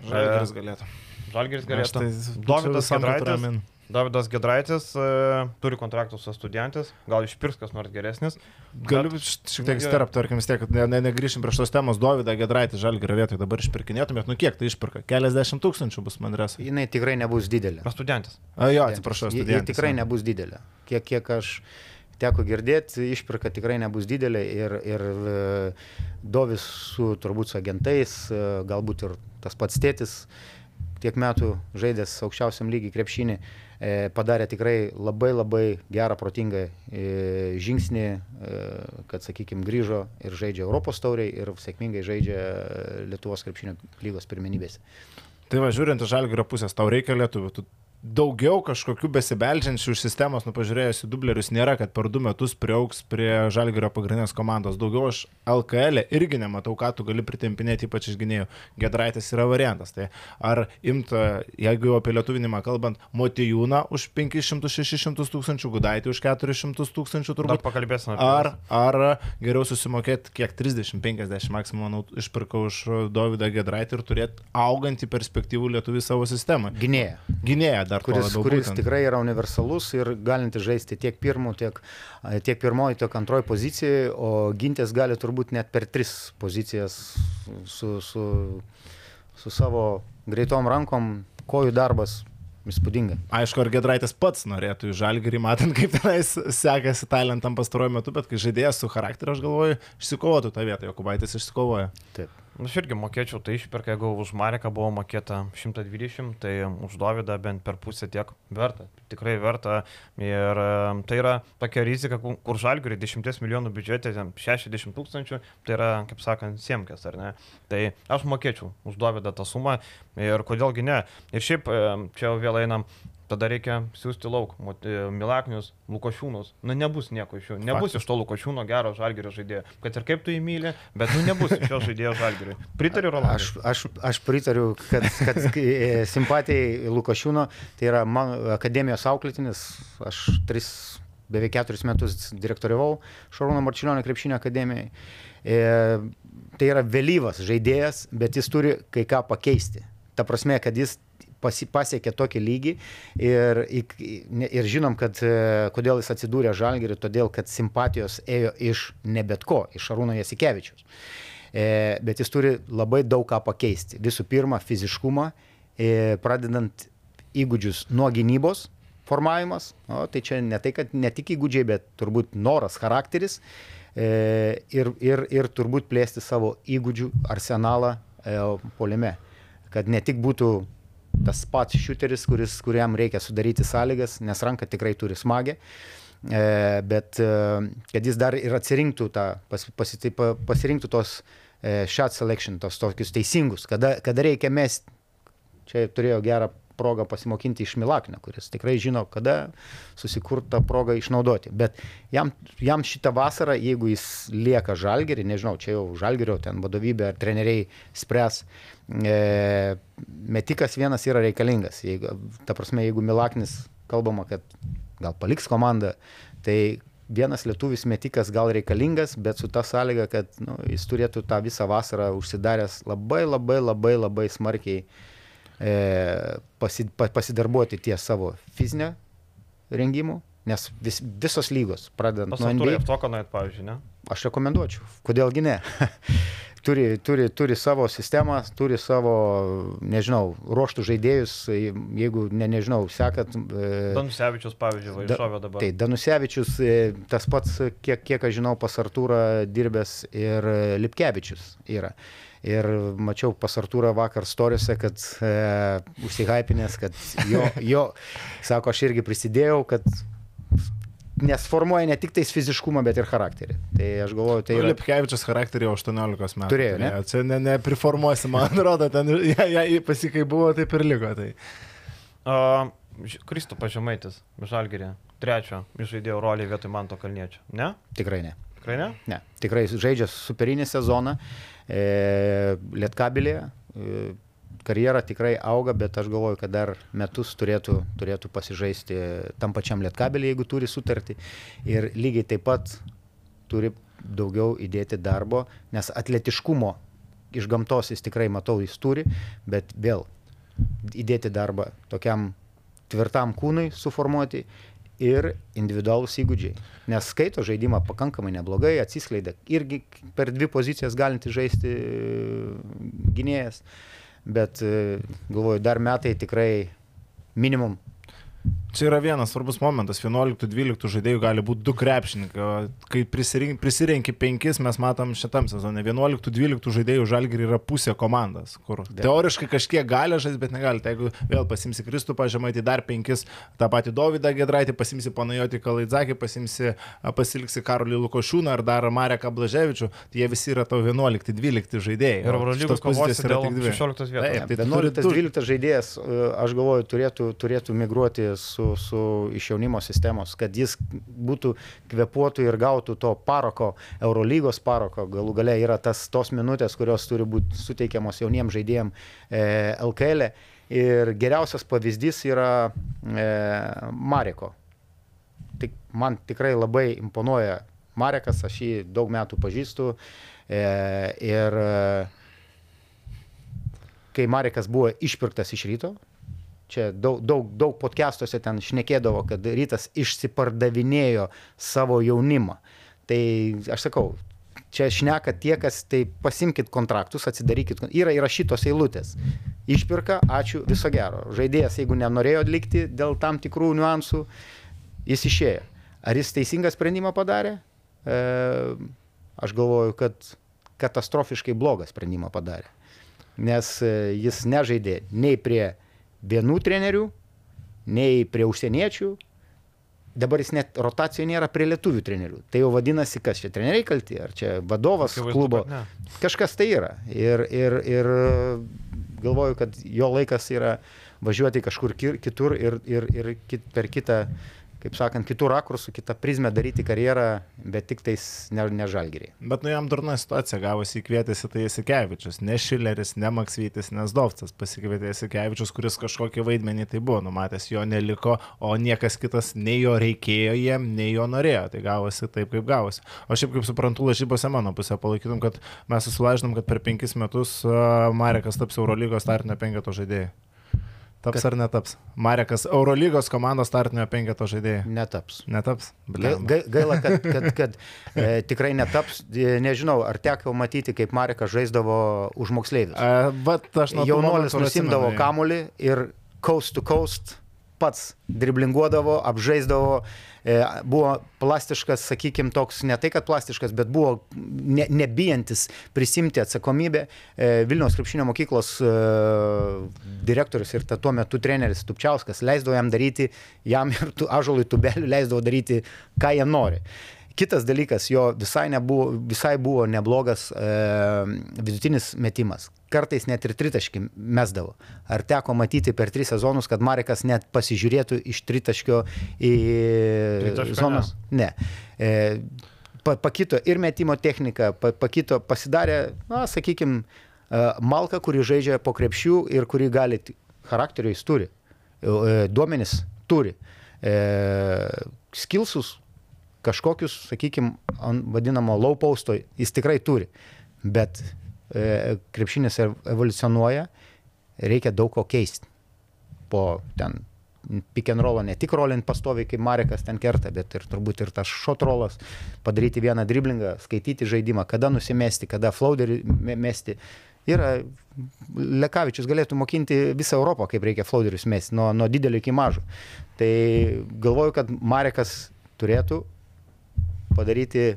F: Žalgiris
D: E,
F: galėtų.
D: Žalgiris
F: Aš
D: galėtų.
F: tai-
D: Dovydas.
F: Petramin.
D: Davidas Gedraitis e, turi kontraktų su studentais, gal išpirks kas nors geresnis.
F: Galiu šiek tiek sterap, tarkim, vis tiek, ne, ne, negrįšim prie šitos temos, Dovydą Gedraitį Žalgirio vietoj dabar išpirkinėtumėt, nu kiek tai išpirka? Keliasdešimt tūkstančių bus Mandresai.
E: Jinai tikrai nebus didelė.
D: Yra studentas.
F: A, jo, atsiprašau, studentas.
E: tikrai
F: jo.
E: nebus didelė. Kiek, kiek aš teko girdėti, išpirka tikrai nebus didelė ir, ir e, Dovis su turbūt su agentais, e, galbūt ir tas pats tėtis, tiek metų žaidęs aukščiausiam lygiai krepšinį, e, padarė tikrai labai labai gerą, protingą e, žingsnį, e, kad, sakykime, grįžo ir žaidžia Europos tauriai ir sėkmingai žaidžia e, Lietuvos krepšinio lygos pirmenybėse.
F: Tai va, žiūrint iš Žalgirio pusės, tau reikia lietuvių. Tu daugiau kažkokių besibeldžiančių iš sistemos, nu pažiūrėjus į dublerius, nėra, kad per du metus priauks prie Žalgirio pagrindinės komandos. Daugiau aš LKL -e irgi nematau, ką tu gali pritempinėti, ypač iš gynėjų. Gedraitas yra variantas. Tai ar imta, jeigu jau apie lietuvinimą kalbant, Motijūną už 500-600 tūkstančių, Gudaitį už 400 tūkstančių
D: Dar
F: turbūt.
D: pakalbėsime apie
F: Ar,
D: juos.
F: ar geriau susimokėti kiek 30-50 maksimum, manau, išpirkau už Dovydą Gedraitį ir turėti augantį perspektyvų lietuvį savo sistemą.
E: Gynėja.
F: Gynėja dar
E: kuris, kuris
F: būtent.
E: tikrai yra universalus ir galinti žaisti tiek pirmo, tiek, tiek pirmoji, tiek antroji pozicijoje, o gintis gali turbūt net per tris pozicijas su, su, su savo greitom rankom, kojų darbas įspūdingai.
F: Aišku, ar Gedraitis pats norėtų į žalgerį, matant, kaip tenais sekasi talentam pastaruoju metu, bet kai žaidėjas su charakteriu, aš galvoju, išsikovotų tą vietą, Jokubaitis išsikovoja.
E: Taip.
D: Aš irgi mokėčiau, tai išperka, jeigu už Mareką buvo mokėta 120, tai už Dovydą bent per pusę tiek verta. Tikrai verta. Ir tai yra tokia rizika, ku- kur žalgiui 10 milijonų biudžete, ten 60 tūkstančių, tai yra, kaip sakant, siemkės, ar ne? Tai aš mokėčiau už Dovydą tą sumą ir kodėlgi ne. Ir šiaip čia jau vėl einam. Tada reikia siūsti lauk, e, Milaknius, Lukošiūnus. Nu, nebus nieko iš jų. Nebus iš to Lukošiūno gero žalgerio žaidėjo. Kad ir kaip tu jį myli, bet nu, nebus iš jo žaidėjo žalgeriui. Pritariu, Rolandai.
E: Aš, aš, aš pritariu, kad, kad e, simpatijai Lukošiūno, tai yra mano akademijos auklėtinis, aš tris, beveik keturis metus direktoriavau Šarūno Marčiulionio krepšinio akademijai. E, tai yra vėlyvas žaidėjas, bet jis turi kai ką pakeisti. Ta prasme, kad jis pasi, pasiekė tokį lygį ir, ir, žinom, kad e, kodėl jis atsidūrė žalgerį, todėl kad simpatijos ėjo iš ne bet ko, iš Arūno Jasikevičius. E, bet jis turi labai daug ką pakeisti. Visų pirma, fiziškumą, e, pradedant įgūdžius nuo gynybos formavimas, o, tai čia ne tai, kad ne tik įgūdžiai, bet turbūt noras, charakteris e, ir, ir, ir turbūt plėsti savo įgūdžių arsenalą e, polime. Kad ne tik būtų tas pats šiuteris, kuris, kuriam reikia sudaryti sąlygas, nes ranka tikrai turi smagę, e, bet e, kad jis dar ir atsirinktų tą, pas, pas, pa- pasirinktų tos e, shot selection, tos tokius teisingus, kada, kada reikia mesti. Čia turėjo gerą progą pasimokinti iš Milaknio, kuris tikrai žino, kada susikurtą progą išnaudoti. Bet jam, jam šitą vasarą, jeigu jis lieka žalgerį, nežinau, čia jau žalgerio ten vadovybė ar treneriai spręs, e, metikas vienas yra reikalingas. Jeigu, ta prasme, jeigu Milaknis kalbama, kad gal paliks komandą, tai vienas lietuvis metikas gal reikalingas, bet su ta sąlyga, kad nu, jis turėtų tą visą vasarą užsidaręs labai labai labai labai smarkiai pasi, pa, pasidarbuoti ties savo fizinę rengimų, nes vis, visos lygos, pradedant
D: Pas
E: nuo NBA,
D: Jevtoką nueit, pavyzdžiui, ne?
E: aš rekomenduočiau, kodėlgi ne. turi, turi, turi savo sistemą, turi savo, nežinau, ruoštų žaidėjus, jeigu, ne, nežinau, sekat. E,
D: Danusevičius, pavyzdžiui, va,
E: Da-
D: iššovė dabar.
E: Tai Danusevičius, e, tas pats, kiek, kiek aš žinau, pas Artūrą dirbęs ir e, Lipkevičius yra. Ir mačiau pas Artūrą vakar storiuose, kad e, užsihypinės, kad jo, jo, sako, aš irgi prisidėjau, kad nes formuoja ne tik tais fiziškumą, bet ir charakterį. Tai aš galvoju, tai
F: Tai
E: yra...
F: Lipkevičius charakterį jau 18 metų.
E: Turėjo, ne?
F: Čia ne, nepriformuosi, man atrodo, ten ja, ja, pasikai buvo, taip ir liko. Tai.
D: Uh, Kristupas Žemaitis, Žalgerė, trečio, žaidėjo rolį vietoj Manto Kalniečio. Ne?
E: Tikrai ne.
D: Tikrai ne?
E: Ne, tikrai žaidžia superinį sezoną, e, Lietkabilėje, e, karjera tikrai auga, bet aš galvoju, kad dar metus turėtų, turėtų pasižaisti tam pačiam Lietkabilėje, jeigu turi sutartį. Ir lygiai taip pat turi daugiau įdėti darbo, nes atletiškumo iš gamtos jis tikrai matau, jis turi, bet vėl įdėti darbą tokiam tvirtam kūnui suformuoti ir individualūs įgūdžiai. Nes skaito žaidimą pakankamai neblogai, atsiskleidė irgi per dvi pozicijas galinti žaisti gynėjas, bet e, galvoju, dar metai tikrai minimum
F: Čia yra vienas svarbus momentas. 11-12 žaidėjų gali būti du krepšininkai. Kai prisirenki penkis, mes matom šitam sezone. 11-12 žaidėjų žalgiri yra pusė komandas, kur
E: Taip.
F: teoriškai kažkiek gali žaisti, bet negali. Tai jeigu vėl pasimsi Kristupą Žemaitį, dar penkis, tą patį Dovydą Gedraitį, pasimsi Panajotį Kalaidzakį, pasimsi, pasiliksi Karolį Lukošiūną ar dar Mareką Blaževičių, tai jie visi yra tavo 11-12 žaidėjai.
D: Ir Eurolygos
F: pozicijos
D: kovos
F: yra
D: dėl
F: tik dvi.
D: 16 vietos.
F: Taip, tai tu turi-
E: 11-12 žaidėjas, e, aš galvoju, turėtų, turėtų migruoti su, su iš jaunimo sistemos, kad jis būtų kvepuotų ir gautų to paroko, Eurolygos paroko. Galų gale yra tas, tos minutės, kurios turi būti suteikiamos jauniems žaidėjams e, LKL. -e. Ir geriausias pavyzdys yra e, Mareko. Tik, man tikrai labai imponuoja Marekas, aš jį daug metų pažįstu. E, ir e, kai Marekas buvo išpirktas iš ryto, čia daug, daug, daug podcastuose ten šnekėdavo, kad rytas išsipardavinėjo savo jaunimą. Tai aš sakau, čia šneka tie, kas, tai pasimkit kontraktus, atsidarykit, yra įrašytos eilutės. Išpirka, ačiū, viso gero. Žaidėjas, jeigu nenorėjo atlikti dėl tam tikrų niuansų, jis išėjo. Ar jis teisingą sprendimą padarė? E, aš galvoju, kad katastrofiškai blogą sprendimą padarė. Nes e, jis nežaidė nei prie vienų trenerių, nei prie užsieniečių. Dabar jis net rotacijoje nėra prie lietuvių trenerių. Tai jau vadinasi, kas čia treneriai kalti, ar čia vadovas
D: Akivaizdu,
E: klubo. Kažkas tai yra. Ir, ir, ir galvoju, kad jo laikas yra važiuoti kažkur ki- kitur ir, ir, ir per kitą, kaip sakant, kitų rakursų, kitą prizmę daryti karjerą, bet tik tais ne, ne žalgeriai.
F: Bet nu jam durna situacija gavosi įkvietėsi tai Jasikevičius, ne Šileris, ne Maksvytis, ne Zdovcas pasikvietė Jasikevičius, kuris kažkokį vaidmenį tai buvo numatęs, jo neliko, o niekas kitas nei jo reikėjo jiem, nei jo norėjo. Tai gavosi taip, kaip gavosi. O šiaip kaip suprantu, lažybose mano pusė palaikytum, kad mes susilažinom, kad per penkis metus Marekas taps Eurolygos startinio penketo žaidėjai. Taps ar netaps? Marekas, Eurolygos komandos startinio penketo žaidėjai.
E: Netaps.
F: Netaps?
E: Gai- Gaila, kad, kad, kad e, tikrai netaps. E, Nežinau, ar teko matyti, kaip Marekas žaisdavo už moksleivius.
F: A, Vat aš nuo tų
E: Jaunuolis nusimdavo kamolį ir coast to coast pats driblinguodavo, apžaisdavo, e, buvo plastiškas, sakykime, toks, ne tai kad plastiškas, bet buvo ne, nebijantis prisimti atsakomybę. E, Vilniaus krepšinio mokyklos e, direktorius ir ta, tuo metu treneris Tupčiauskas leisdavo jam daryti, jam ir tu, ažolui tubeliu leisdavo daryti, ką jie nori. Kitas dalykas, jo visai, nebuvo, visai buvo neblogas e, vidutinis metimas. Kartais net ir tritaškį mesdavo. Ar teko matyti per tris sezonus, kad Marekas net pasižiūrėtų iš tritaškio į
D: Tritaškio
E: zonas? Ne. E, pa, pakito ir metimo technika, pa, pakito, pasidarė, na, sakykime, Malka, kuri žaidžia po krepšių ir kuri gali, charakterio jis turi, e, duomenis turi, e, skilsus kažkokius, sakykime, vadinamo low posto jis tikrai turi, bet e, krepšinis ev- evoliucionuoja, reikia daug ko keisti. Po ten pick and rollo ne tik rolint pastoviai, kaip Marekas ten kerta, bet ir turbūt ir tas shot rollas, padaryti vieną driblingą, skaityti žaidimą, kada nusimesti, kada floaterį me- mesti. Yra, Lekavičius galėtų mokinti visą Europą, kaip reikia floaterius mesti, nuo, nuo didelio iki mažo. Tai galvoju, kad Marekas turėtų padaryti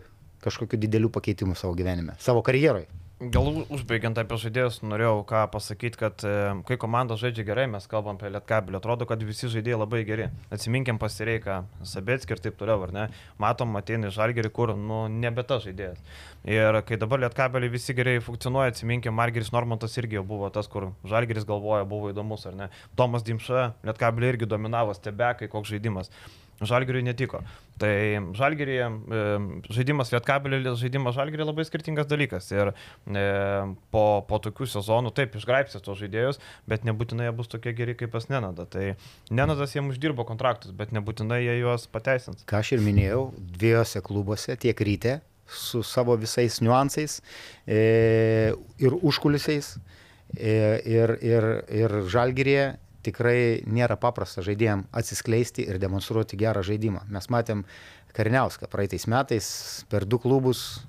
E: kažkokiu dideliu pakeitimu savo gyvenime, savo karjeroje.
D: Gal užbaigiant apie žaidėjus, norėjau ką pasakyti, kad e, kai komanda žaidžia gerai, mes kalbam apie Lietkabelį, atrodo, kad visi žaidėjai labai geri. Atsiminkim pasireiką, Sabetskį ir taip toliau, ar ne? Matom, ateina Žalgerį, kur, nu, nebe tas žaidėjas. Ir kai dabar Lietkabelį visi gerai funkcionuoja, atsiminkim, Margeris Normantas irgi jau buvo tas, kur Žalgeris galvoja, buvo įdomus, ar ne? Tomas Dimša, Lietkabelį irgi dominavo, stebekai, koks žaidimas. Žalgiriui netiko. Tai Žalgirį, žaidimas Lietkabelį, žaidimas Žalgirį labai skirtingas dalykas. Ir e, po, po tokių sezonų, taip, išgraipsės tos žaidėjus, bet nebūtinai jie bus tokie geri kaip pas Nenada. Tai Nenadas jiems uždirbo kontraktus, bet nebūtinai jie juos pateisins.
E: ką aš ir minėjau, dviejose klubuose, tiek ryte, su savo visais niuansais e, ir užkulisiais, e, ir, ir, ir žalgyrėje tikrai nėra paprasta žaidėjim atsiskleisti ir demonstruoti gerą žaidimą. Mes matėm Karniauską praeitais metais per du klubus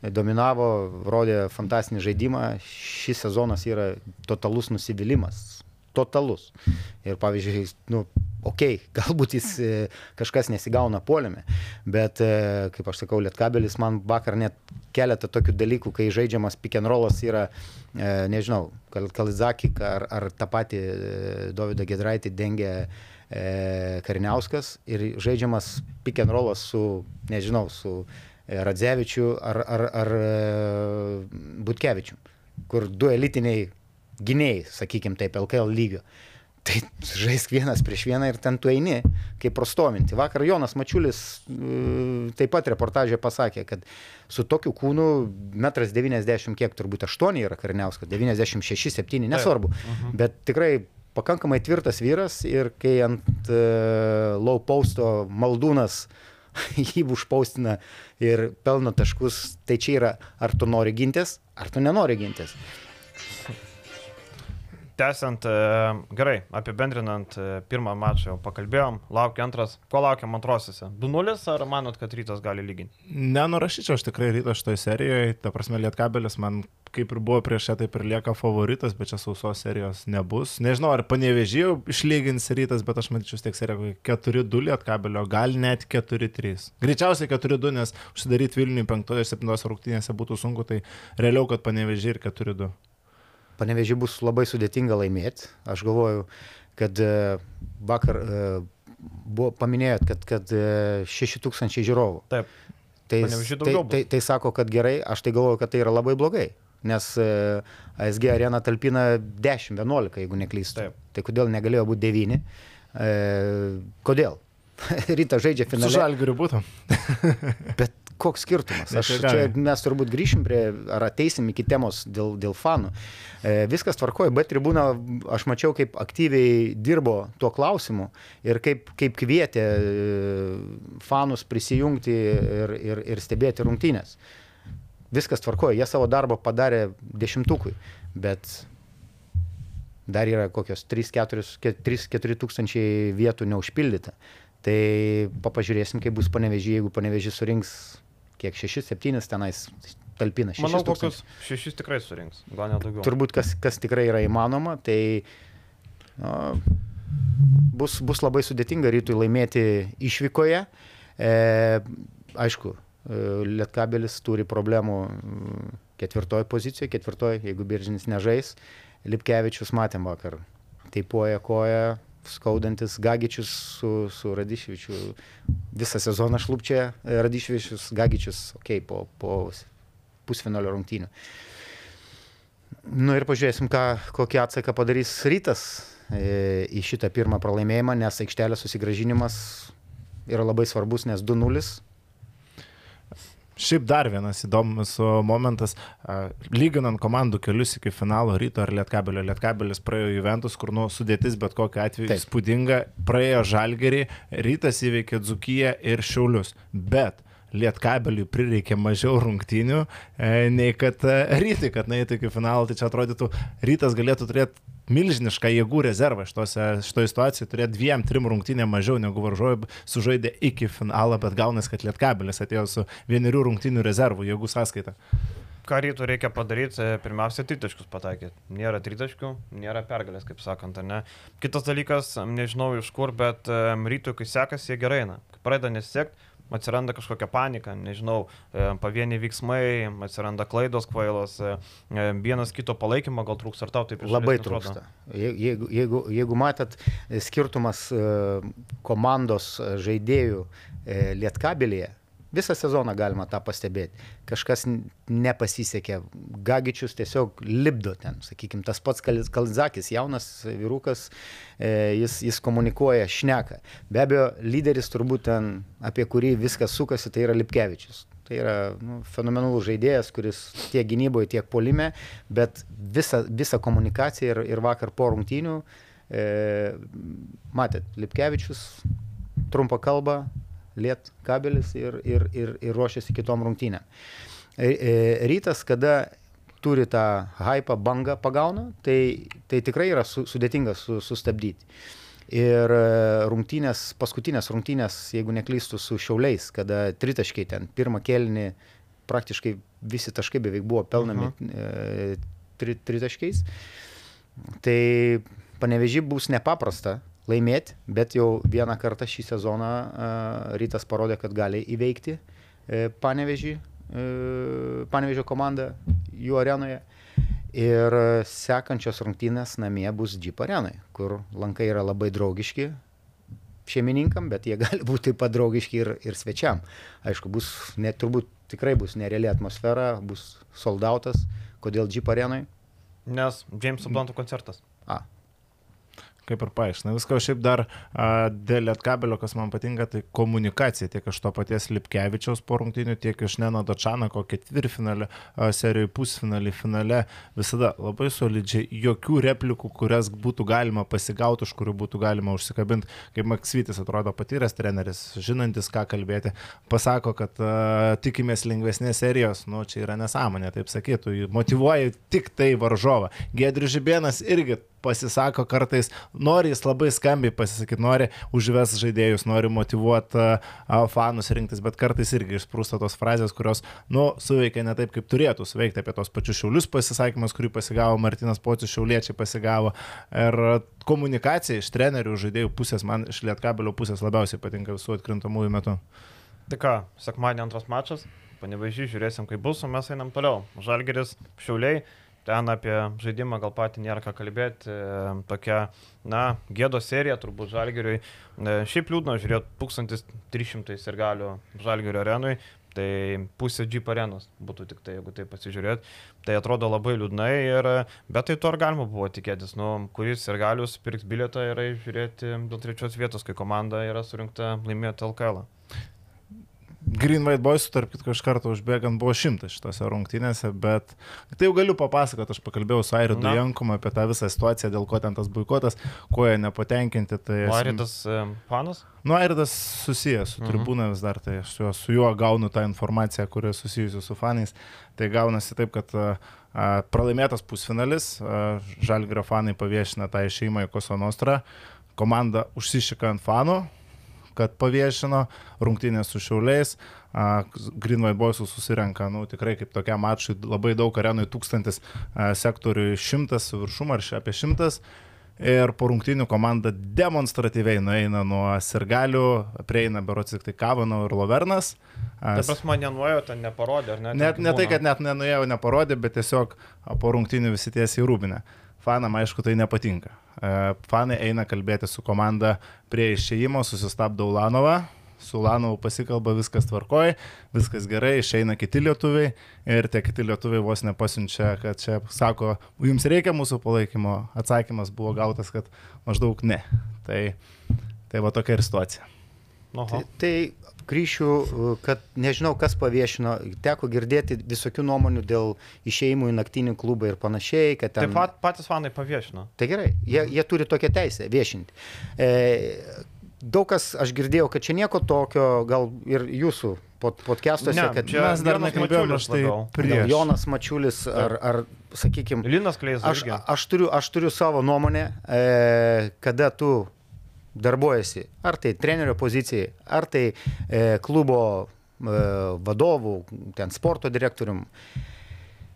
E: dominavo, rodė fantastinį žaidimą. Šis sezonas yra totalus nusivylimas. Totalus. Ir pavyzdžiui, nu, okei, okay, galbūt jis e, kažkas nesigauna polėme, bet, e, kaip aš sakau, Lietkabelis man vakar net keletą tokių dalykų, kai žaidžiamas pick and rollas yra, e, nežinau, Kal- Kalizakik ar, ar tą patį Dovydą Gedraitį dengia Kariniauskas ir žaidžiamas pick and rollas su, nežinau, su Radzevičiu ar, ar, ar Butkevičiu, kur du elitiniai gynėjai, sakykime taip, LKL lygio. Tai žaisk vienas prieš vieną ir ten tu eini, kaip prostominti. Vakar Jonas Mačiulis e, taip pat reportažė pasakė, kad su tokiu kūnu 1,90 m, kiek turbūt 8 yra Karniauskas, 96, 7, nesvarbu, bet tikrai pakankamai tvirtas vyras ir kai ant uh, low posto maldūnas jį užpaustina ir pelno taškus, tai čia yra ar tu nori gintis, ar tu nenori gintis.
D: Tęsiant, e, gerai, apibendrinant e, pirmą mačą jau pakalbėjom, laukia antras, ko laukiam antrosiuose? 2-0 ar manot, kad rytas gali lyginti?
F: Nenurašyčiau aš tikrai ryto šitoje serijoje, ta prasme Lietkabelis man kaip ir buvo prieš ją, taip ir lieka favoritas, bet čia sausos serijos nebus. Nežinau, ar panevežėjau išlygins rytas, bet aš matyčiau tiek seriją 4-2 Lietkabelio, gal net 4-3. Greičiausiai 4-2, nes užsidaryti Vilniui 5 ir 7 rungtynėse būtų sunku, tai realiau, kad panevežėjai ir 4-2.
E: Panevežį bus labai sudėtinga laimėti. Aš galvoju, kad e, vakar e, buvo paminėjot, kad, kad 6000 žiūrovų.
D: Taip.
E: Tai, tai, tai, tai sako, kad gerai, aš tai galvoju, kad tai yra labai blogai. Nes e, ASG arena talpina 10-11, jeigu neklystu.
D: Taip.
E: Tai kodėl negalėjo būti 9? E, kodėl? Ryta žaidžia
F: Su
E: finale.
F: žalgiriu būtų.
E: Bet koks skirtumas? Aš čia mes turbūt grįšim prie, ar ateisim iki temos dėl, dėl fanų. E, viskas tvarkoja, bet tribūna, aš mačiau, kaip aktyviai dirbo tuo klausimu ir kaip, kaip kvietė e, fanus prisijungti ir, ir, ir stebėti rungtynės. Viskas tvarkoja, jie savo darbą padarė dešimtukui, bet dar yra kokios 3-4 tūkstančiai vietų neužpildyta. Tai pažiūrėsim, kaip bus panevežį, jeigu panevežį surinks kiek 6-7 tenais talpina. šešis
D: Manau, kokius šešis tikrai surinks, gal net daugiau.
E: Turbūt kas, kas tikrai yra įmanoma, tai no, bus, bus labai sudėtinga rytui laimėti išvykoje. E, aišku, e, Lietkabelis turi problemų mm, ketvirtoje pozicijoje, ketvirtoje, jeigu Biržinis nežais. Lipkevičius matėm vakar. Taipuoja koja, skaudantis Gagičius su, su Radišvičiu. Visą sezoną šlupčia e, Radišvičius, Gagičius, okei, okay, po, po pusfinalio rungtynių. Nu ir pažiūrėsim, ką, kokį atsaką padarys rytas e, į šitą pirmą pralaimėjimą, nes aikštelės susigražinimas yra labai svarbus, nes 2-0.
F: Šiaip dar vienas įdomus momentas, lyginant komandų kelius iki finalo ryto ar Lietkabelio. Lietkabelis praėjo Juventus, kur nu sudėtis bet kokiu atveju
E: Taip.
F: įspūdinga, praėjo Žalgerį, rytas įveikė Dzukiją ir Šiaulius. Bet Lietkabeliui prireikė mažiau rungtynių, e, nei kad e, rytui, kad nueitų iki finalo, tai čia atrodytų, rytas galėtų turėti milžinišką jėgų rezervą šitose, šitoje situacijoje, turėti dviem, trim rungtynėm mažiau negu varžovai sužaidė iki finalo, bet gaunas, kad Lietkabelis atėjo su vienerių rungtynių rezervu, jėgų sąskaita.
D: Ką rytų reikia padaryti, e, pirmiausia, tritaškius pataikyti. Nėra tritaškių, nėra pergalės, kaip sakant, ne. Kitas dalykas, nežinau iš kur, bet e, rytų, kai sekasi, jie gerai eina. Kai pradeda nesiekti, atsiranda kažkokia panika, nežinau, e, pavieniai veiksmai, atsiranda klaidos kvailos, e, e, vienas kito palaikymo gal trūks, ar tau taip iš
E: Labai trūksta. Je- Jeigu, jeigu, jeigu matėt skirtumas komandos žaidėjų e, Lietkabilije, visą sezoną galima tą pastebėti. Kažkas nepasisekė. Gagičius tiesiog lipdo ten, sakykime, tas pats Kal- Kalzakis, jaunas vyrukas, e, jis, jis komunikuoja, šneka. Be abejo, lyderis turbūt ten, apie kurį viskas sukasi, tai yra Lipkevičius. Tai yra nu, fenomenalus žaidėjas, kuris tiek gynyboje, tiek polime, bet visa, visa komunikacija ir, ir vakar po rungtynių, e, matėt, Lipkevičius trumpą kalbą, liet kabelis ir, ir, ir, ir ruošiasi kitom rungtynėm. E, e, rytas, kada turi tą hypą, bangą pagauna, tai, tai tikrai yra su, sudėtinga su, sustabdyti. Ir e, rungtynės, paskutinės rungtynės, jeigu neklystų su šiauliais, kada tritaškiai ten, pirmą kelnį praktiškai visi taškai beveik buvo pelnami e, tri, tritaškiais. Tai panevežį bus nepaprasta laimėti, bet jau vieną kartą šį sezoną e, rytas parodė, kad gali įveikti panevežį, panevežio komandą jų arenoje. Ir sekančios rungtynės namie bus Jeep arenai, kur lankai yra labai draugiški šeimininkam, bet jie gali būti taip pat draugiški ir, ir svečiam. Aišku, bus, net turbūt tikrai bus nereali atmosfera, bus soldautas. Kodėl Jeep arenai?
D: Nes Jameso Blanto koncertas.
E: A,
F: kaip ir paaiškina. Viską šiaip dar a, dėl Lietkabelio, kas man patinka, tai komunikacija tiek iš to paties Lipkevičiaus po rungtynių, tiek iš Neno Dačanako ketvirtfinalio, a, serijoje pusfinalį, finale. Visada labai solidžiai, jokių replikų, kurias būtų galima pasigauti, už kurių būtų galima užsikabinti. Kaip Maksvitis atrodo patyręs treneris, žinantis, ką kalbėti, pasako, kad a, tikimės lengvesnės serijos, nu čia yra nesąmonė, taip sakytų, motivuoja tik tai varžovą. Gedrius Žibėnas irgi pasisako kartais, nori jis labai skambiai pasisakyti, nori užves žaidėjus, nori motivuoti fanus rinktis, bet kartais irgi išsprūsta tos frazės, kurios, nu, suveikia ne taip, kaip turėtų suveikti apie tos pačius šiaulius pasisakymus, kurį pasigavo Martinas Pocius, šiauliečiai pasigavo. Ir komunikacija iš trenerių žaidėjų pusės, man iš Lietkabelio pusės labiausiai patinka visų atkrintamųjų metų.
D: Tai ką, sekmadienį antras mačas, panevežį, žiūrėsim, kaip bus, o mes einam toliau. Žalgeris, šiauliai, ten apie žaidimą gal patį nėra ką kalbėti. E, tokia, na, gėdo serija turbūt Žalgeriui. E, šiaip liūdna žiūrėti 1300 ir galių Žalgerio arenui. Tai pusė Jeep arenos būtų tik tai, jeigu tai pasižiūrėt. Tai atrodo labai liūdnai, ir, bet tai to ir galima buvo tikėtis. Nu, kuris ir galius pirks bilietą yra žiūrėti dėl trečios vietos, kai komanda yra surinkta laimėti LKL. -ą.
F: Green White Boys, tarp kitko, iš karto užbėgant buvo šimtas šitose rungtynėse, bet tai jau galiu papasakoti, aš pakalbėjau su Airidu
D: Na.
F: Jankumu apie tą visą situaciją, dėl ko ten tas boikotas, kuo jie nepatenkinti. Tai esm-
D: Maridas panas?
F: Nu, Airidas susijęs su
D: Mhm.
F: tribūna vis dar, tai su juo, su juo gaunu tą informaciją, kuri susijusi su fanais. Tai gaunasi taip, kad a, pralaimėtas pusfinalis, Žalgirio fanai paviešina tą išeimą į Kosonostrą, komanda užsišika ant fanų, kad paviešino rungtynės su šiauliais. a, Green White Boys susirenka, nu, tikrai kaip tokia mačai, labai daug arenui tūkstantis, sektoriui šimtas viršum ar apie šimtas. Ir po rungtynių komanda demonstratyviai nueina nuo sirgalių, prieina berots tik tai Kavano ir Lovernas. A,
D: Ta prasme, nenuojo, ten neparodė, ar ne?
F: Net ne tai, kad net nenuėjau, neparodė, bet tiesiog po rungtynių visi tiesiai rūbinę. Fanam, aišku, tai nepatinka. E, Fanai eina kalbėti su komanda prie išėjimo, susistabdo Ulanovą, su Ulanovu pasikalba, viskas tvarkoja, viskas gerai, išeina kiti lietuviai ir tie kiti lietuviai vos nepasiunčia, kad čia sako, jums reikia mūsų palaikymo. Atsakymas buvo gautas, kad maždaug ne. Tai, tai va tokia ir situacija.
D: Oho.
E: Tai, tai grįšiu, kad nežinau, kas paviešino, teko girdėti visokių nuomonių dėl išeimų į naktinį klubą ir panašiai, kad ten...
D: pat, patys fanai paviešino.
E: Tai gerai, jie, jie turi tokią teisę viešinti. E, daug kas, aš girdėjau, kad čia nieko tokio, gal ir jūsų pod, podcastuose,
D: Ne,
E: kad
D: čia-
F: Mes dar
D: Jonas
F: nekalbėjome
D: Mačiulis
F: štai prieš.
E: Jonas Mačiulis ar, ar sakykime,
D: Linas Kleis
E: aš, aš, turiu, aš turiu savo nuomonę, e, kada tu darbuojasi, ar tai trenerio pozicijai, ar tai e, klubo e, vadovų, ten sporto direktorium.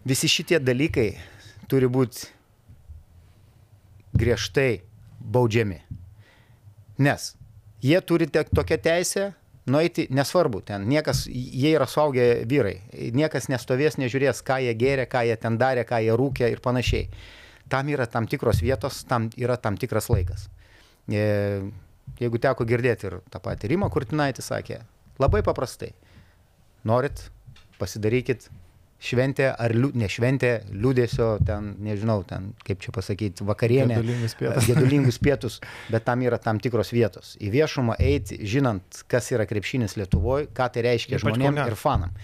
E: Visi šitie dalykai turi būti griežtai baudžiami. Nes jie turi tokią teisę nueiti, nesvarbu, ten niekas, jie yra suaugę vyrai, niekas nestovės, nežiūrės, ką jie gėrė, ką jie ten darė, ką jie rūkė ir panašiai. Tam yra tam tikros vietos, tam yra tam tikras laikas. E, Jeigu teko girdėti ir tą patį Rimą Kurtinaitį sakė, labai paprastai. Norit, pasidarykit šventę ar liū, ne šventę, liūdėsio, ten, nežinau, ten, kaip čia pasakyti, vakarienę.
F: Gedulingus pietus.
E: Gedulingus pietus, bet tam yra tam tikros vietos. Į viešumą eiti, žinant, kas yra krepšinis Lietuvoje, ką tai reiškia žmonėms ir fanam.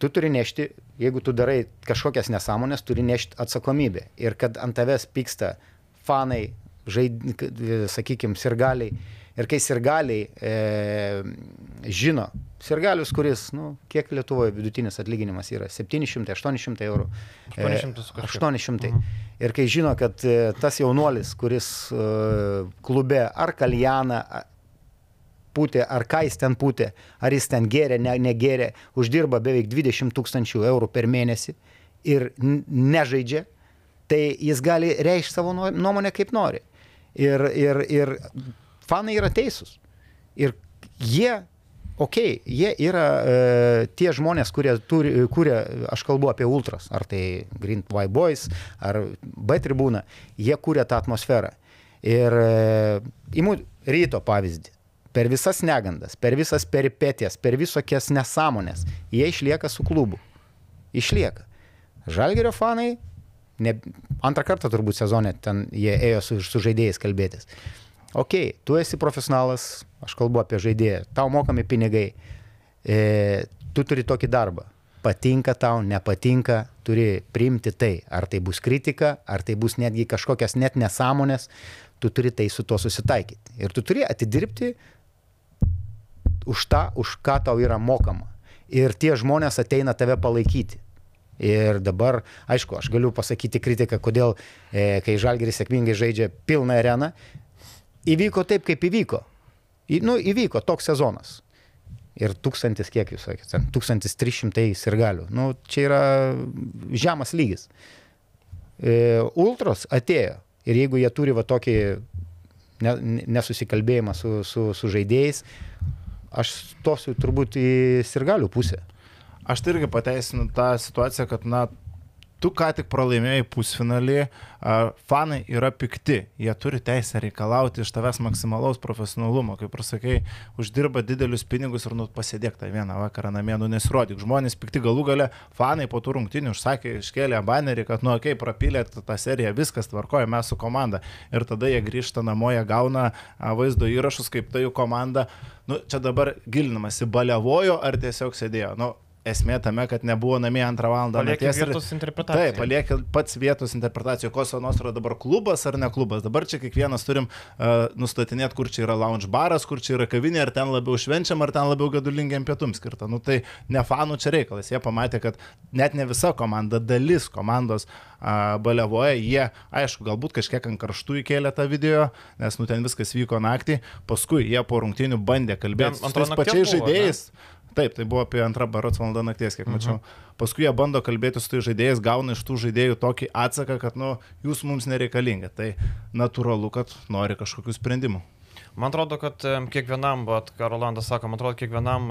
E: Tu turi nešti, jeigu tu darai kažkokias nesąmonės, turi nešti atsakomybę. Ir kad ant tavęs pyksta fanai, žaid, sakykime, sirgaliai. Ir kai sirgaliai e, žino, sirgalius, kuris, nu, kiek Lietuvoje vidutinis atlyginimas yra 700-800 eurų. E,
D: 800 su kažkiek.
E: 800. Ir kai žino, kad e, tas jaunuolis, kuris e, klube ar kaljaną, pūtė, ar ką jis ten pūtė, ar jis ten gėrė, ne, negėrė, uždirba beveik 20 tūkstančių eurų per mėnesį ir nežaidžia, tai jis gali reikšti savo nuo- nuomonę kaip nori. Ir, ir, ir fanai yra teisūs. Ir jie, okei, okay, jie yra e, tie žmonės, kurie turi, kuria, aš kalbu apie ultras, ar tai Green White Boys, ar B tribūna, jie kuria tą atmosferą. Ir e, imu ryto pavyzdį. Per visas negandas, per visas peripetijas, per visokias nesąmonės, jie išlieka su klubu. Išlieka. Žalgerio fanai, ne, antrą kartą turbūt sezone ten jie ėjo su, su žaidėjais kalbėtis. Ok, tu esi profesionalas, aš kalbu apie žaidėją, tau mokami pinigai, e, tu turi tokį darbą. Patinka tau, nepatinka, turi priimti tai. Ar tai bus kritika, ar tai bus netgi kažkokias net nesąmonės, tu turi tai su tuo susitaikyti. Ir tu turi atidirbti už tą, už ką tau yra mokama. Ir tie žmonės ateina tave palaikyti. Ir dabar, aišku, aš galiu pasakyti kritiką, kodėl, e, kai Žalgeris sėkmingai žaidžia pilną areną, įvyko taip, kaip įvyko. Į, nu, įvyko toks sezonas. Ir tūkstantis, kiek jūs sakėte, ten 1300 sirgalių. Nu, čia yra žemas lygis. E, Ultros atėjo. Ir jeigu jie turi va tokį ne, nesusikalbėjimą su, su, su žaidėjais, aš stosiu turbūt į sirgalių pusę.
F: Aš tai irgi pateisinu tą situaciją, kad, na, tu ką tik pralaimėjai pusfinalį, fanai yra pikti, jie turi teisę reikalauti iš tavęs maksimalaus profesionalumo, kaip ir sakai, uždirba didelius pinigus ir nu pasėdėk tą vieną vakarą namie, nu nesirodyk. Žmonės pikti galų gale, fanai po tų rungtynių užsakė, iškėlė banerį, kad nu, okei, okay, prapylė tą seriją, viskas tvarkoja, mes su komanda. Ir tada jie grįžta namo, jie gauna vaizdo įrašus, kaip tai jų komanda. Nu, čia dabar gilinamasi, balevojo ar tiesiog sėdėjo. Nu, esmė tame, kad nebuvo namie antrą valandą. Ir-
D: vietos interpretacijai.
F: Taip, palieki pats vietos interpretacijų, koks Onos yra dabar klubas ar ne klubas. Dabar čia kiekvienas turim uh, nustatinėti, kur čia yra lounge baras, kur čia yra kavinė, ar ten labiau švenčiam, ar ten labiau gadulingiam pietum skirta. Nu tai ne fanų čia reikalas. Jie pamatė, kad net ne visa komanda, dalis komandos uh, balevoja. Jie, aišku, galbūt kažkiek ant karštų įkėlė tą video, nes nu ten viskas vyko naktį. Paskui jie po rungtynių bandė kalbėti su tais pačiais žaidėjais. Taip, tai buvo apie antrą barots valandą nakties, kiek mačiau. Paskui jie bando kalbėti su tais žaidėjais, gauna iš tų žaidėjų tokį atsaką, kad, nu, jūs mums nereikalingi. Tai natūralu, kad nori kažkokių sprendimų.
D: Man atrodo, kad kiekvienam, vat, ką Rolandas sako, man atrodo, kiekvienam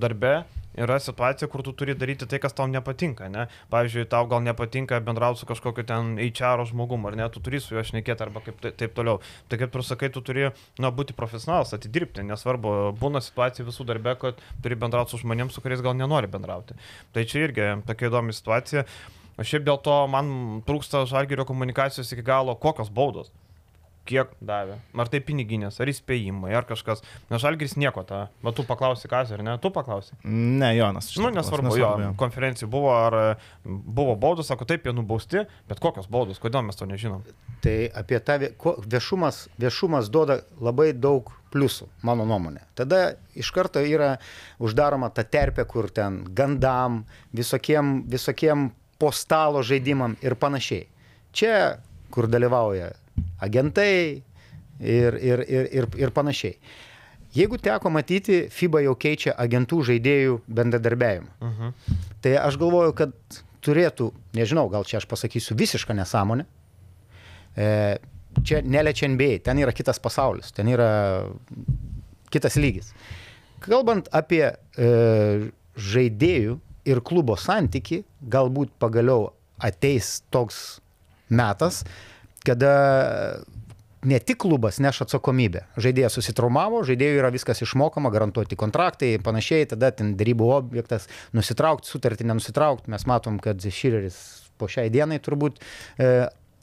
D: darbe yra situacija, kur tu turi daryti tai, kas tau nepatinka. Ne? Pavyzdžiui, tau gal nepatinka bendrauti su kažkokiu ten HR žmogumu, ar ne, tu turi su juo šnekėti arba kaip tai- taip toliau. Tai kaip ir sakai, tu turi na, būti profesionalas, atidirbti, nesvarbu, būna situacija visų darbe, kad turi bendrauti su žmonėms, su kuriais gal nenori bendrauti. Tai čia irgi tokia įdomi situacija. O šiaip dėl to man trūksta žalgerio komunikacijos iki galo, kokios baudos kiek davė. Ar tai piniginės, ar įspėjimai, ar kažkas. Na, Žalgris nieko tą. Bet tu paklausai, kas ar ne? Tu paklausai.
F: Ne, Jonas.
D: Nu,
F: paklausė,
D: nesvarbu, jo, konferencijų buvo, ar buvo baudos, sako, taip, jie nubausti, bet kokios baudos, kodėl mes to nežinom.
E: Tai apie tą viešumas, viešumas duoda labai daug pliusų, mano nuomonė. Tada iš karto yra uždaroma ta terpė, kur ten gandam, visokiem, visokiem po stalo žaidimam ir panašiai. Čia, kur dalyvauja agentai ir, ir, ir, ir, ir panašiai. Jeigu teko matyti, FIBA jau keičia agentų žaidėjų bendradarbiavimą.
D: Mhm.
E: Tai aš galvoju, kad turėtų, nežinau, gal čia aš pasakysiu visišką nesąmonę. E, čia neliečia NBA, ten yra kitas pasaulis, ten yra kitas lygis. Kalbant apie e, žaidėjų ir klubo santyki, galbūt pagaliau ateis toks metas, kada ne tik klubas neš atsakomybę. Žaidėjas susitraumavo, žaidėjui yra viskas išmokama, garantuoti kontraktai, panašiai, tada ten darybų objektas, nusitraukti, sutartį nenusitraukti. Mes matom, kad Šireris po šiai dienai turbūt e,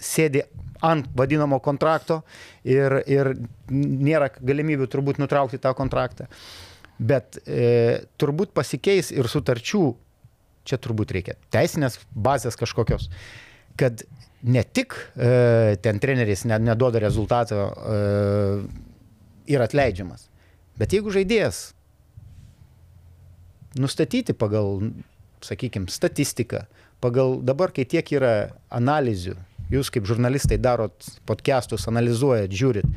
E: sėdi ant vadinamo kontrakto ir, ir nėra galimybių turbūt nutraukti tą kontraktą. Bet e, turbūt pasikeis ir sutarčių, čia turbūt reikia teisinės bazės kažkokios, kad ne tik e, ten treneris ne, neduoda rezultato e, ir atleidžiamas, bet jeigu žaidėjas nustatyti pagal, sakykime, statistiką, pagal dabar, kai tiek yra analizių, jūs kaip žurnalistai darot podcastus, analizuojat, žiūrit,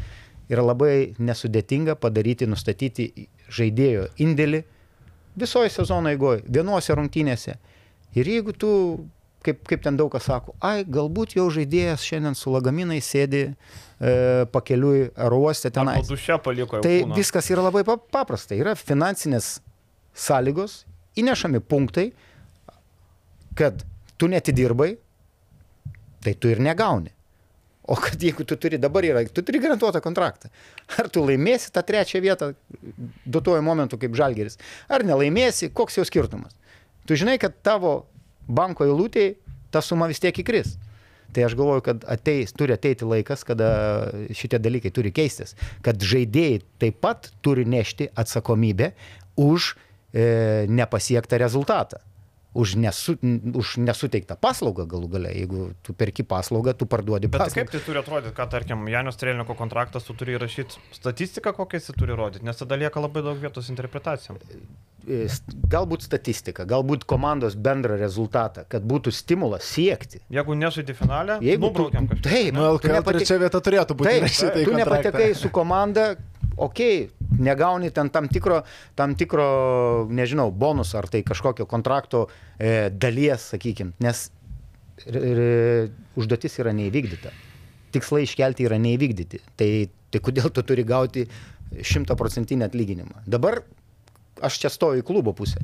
E: yra labai nesudėtinga padaryti, nustatyti žaidėjo indėlį visoje sezono eigoje, vienuose rungtynėse. Ir jeigu tu, kaip, kaip ten daug kas sako, ai, galbūt jau žaidėjas šiandien su lagaminai sėdi e, pakeliui ar uoste
D: Ten
E: tenai.
D: duše paliko. jau
E: Tai
D: kūną.
E: viskas yra labai pa- paprasta. Yra finansinės sąlygos, įnešami punktai, kad tu netidirbai, tai tu ir negauni. O kad jeigu tu turi dabar yra, tu turi garantuotą kontraktą. Ar tu laimėsi tą trečią vietą duotuoju momentu kaip žalgeris, ar nelaimėsi, koks jau skirtumas. Tu žinai, kad tavo banko eilutėje ta suma vis tiek įkris. Tai aš galvoju, kad ateis, turi ateiti laikas, kada šitie dalykai turi keistis. Kad žaidėjai taip pat turi nešti atsakomybę už e, nepasiektą rezultatą. Už, nesu, už nesuteiktą paslaugą galų gale. Jeigu tu perki paslaugą, tu parduodi
D: Bet tai
E: paslaugą.
D: kaip tai turi atrodyti, kad, tarkim, Janio Strelniko kontraktas, tu turi įrašyti statistiką, kokią jis turi rodyti, nes tada lieka labai daug vietos interpretacijom.
E: E, Galbūt statistika, galbūt komandos bendrą rezultatą, kad būtų stimulas siekti.
D: Jeigu nežaidži finalę,
E: Jeigu tu,
D: nubraukiam kažką.
E: taip,
F: Nu, LKL
E: nepati-
F: trečia vieta turėtų būti
E: Taip,
F: į
E: tu nepatekai su komanda, okei, okay, negauni ten tam tikro, tam tikro, nežinau, bonus ar tai kažkokio kontrakto e, dalies, sakykime, nes ir, ir, užduotis yra neįvykdyta. Tikslai iškelti yra neįvykdyti. Tai, tai kodėl tu turi gauti šimtaprocentinį atlyginimą? Dabar aš čia stoviu į klubo pusę.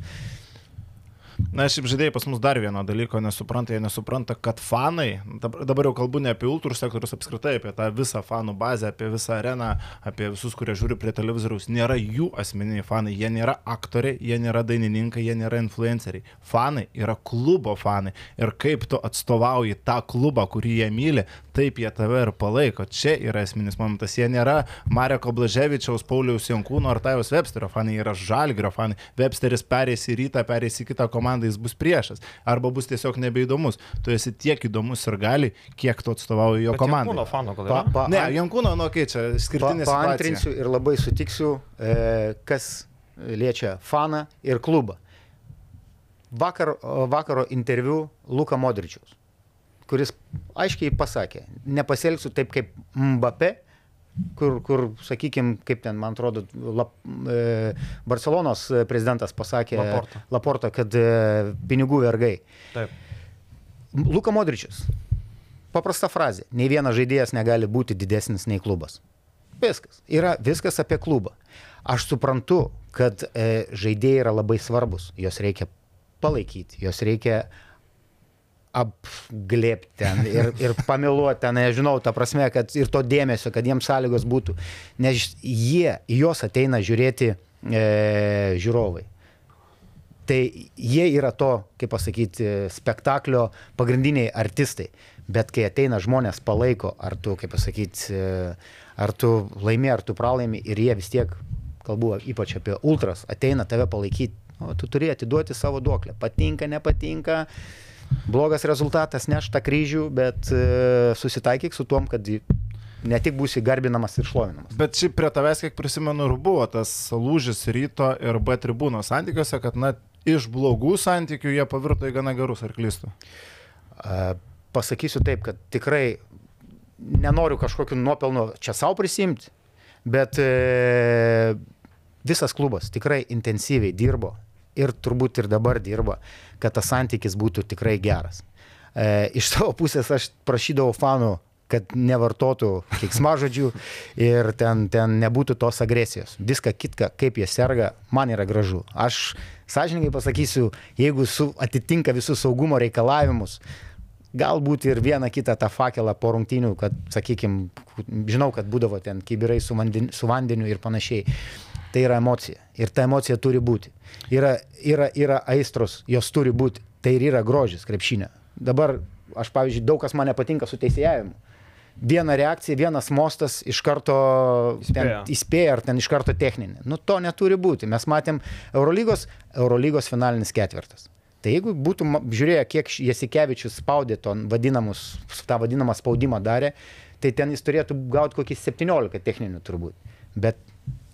F: Na, šiaip žaidėjai pas mus dar vieno dalyko nesupranta, jie nesupranta, kad fanai, dabar, jau kalbu ne apie ultrų sektorius apskritai, apie tą visą fanų bazę, apie visą areną, apie visus, kurie žiūri prie televizoriaus, nėra jų asmeniniai fanai, jie nėra aktoriai, jie nėra dainininkai, jie nėra influenceriai. Fanai yra klubo fanai ir kaip tu atstovauji tą klubą, kurį jie myli, taip jie tave ir palaiko. Čia yra esminis momentas, jie nėra Mareko Blaževičiaus, Pauliaus Jankūno ar Tajos Websterio fanai, jie yra Žalgrio fanai. Websteris perės į rytą, perės į kitą komandą, jis bus priešas. Arba bus tiesiog nebeįdomus. Tu esi tiek įdomus ir gali, kiek tu atstovauji jo komandai.
D: Kūno fanų gal
E: Pa,
D: yra.
E: pa,
F: Ne, Jankūno, nu, kai čia
E: pa,
F: skirtinė situacija.
E: paantrinsiu ir labai sutiksiu, e, kas liečia faną ir klubą. Vakar, vakaro interviu Luka Modričiaus, kuris aiškiai pasakė, nepasielgsiu taip kaip Mbappé, kur, kur sakykime, kaip ten, man atrodo, lap, e, Barcelonos prezidentas pasakė
D: Laporta.
E: Laporta, kad e, pinigų vergai.
D: Taip.
E: Luka Modričius. Paprasta frazė. Nei vienas žaidėjas negali būti didesnis nei klubas. Viskas. Yra viskas apie klubą. Aš suprantu, kad e, žaidėjai yra labai svarbus. Jos reikia palaikyti, jos reikia apglėpti ten ir, ir pamiluoti ten, nežinau, ta prasme, kad ir to dėmesio, kad jiems sąlygos būtų. Nes jie, į juos ateina žiūrėti e, žiūrovai. Tai jie yra to, kaip pasakyti, spektaklio pagrindiniai artistai. Bet kai ateina žmonės palaiko, ar tu, kaip pasakyti, ar tu laimi, ar tu pralaimi, ir jie vis tiek, kalbu ypač apie ultras, ateina tave palaikyti, o tu turi atiduoti savo duoklę. Patinka, nepatinka, blogas rezultatas neš tą kryžių, bet e, susitaikyk su tuom, kad ne tik būsi garbinamas ir šlovinamas.
F: Bet šiaip prie tavęs, kiek prisimenu, ir buvo tas lūžis ryto ir B tribūno santykiuose, kad na, iš blogų santykių jie pavirto į gana gerus, ar klystu?
E: A, Pasakysiu taip, kad tikrai nenoriu kažkokiu nuopelnu čia savo prisimti, bet e, visas klubas tikrai intensyviai dirbo ir turbūt ir dabar dirba, kad tas santykis būtų tikrai geras. E, iš savo pusės aš prašydavau fanų, kad nevartotų keiksmažodžių ir ten, ten nebūtų tos agresijos. Viską kitką, kaip jie serga, man yra gražu. Aš sąžininkai pasakysiu, jeigu su, atitinka visus saugumo reikalavimus, galbūt ir vieną kitą tą fakelą po rungtynių, kad, sakykime, žinau, kad būdavo ten kibirai su, vandeniu, su vandeniu ir panašiai. Tai yra emocija. Ir ta emocija turi būti. Yra, yra, yra aistros, jos turi būti. Tai ir yra grožis krepšinio. Dabar, aš pavyzdžiui, daug kas man nepatinka su teisėjavimu. Viena reakcija, vienas mostas iš karto
D: Įspėja.
E: ten įspėja ar ten iš karto techninė. Nu to neturi būti. Mes matėm Eurolygos, Eurolygos finalinis ketvirtas. Tai jeigu būtų žiūrėję, kiek Jasikevičius spaudė to vadinamus, tą vadinamą spaudimą darė, tai ten jis turėtų gauti kokį 17 techninių turbūt. Bet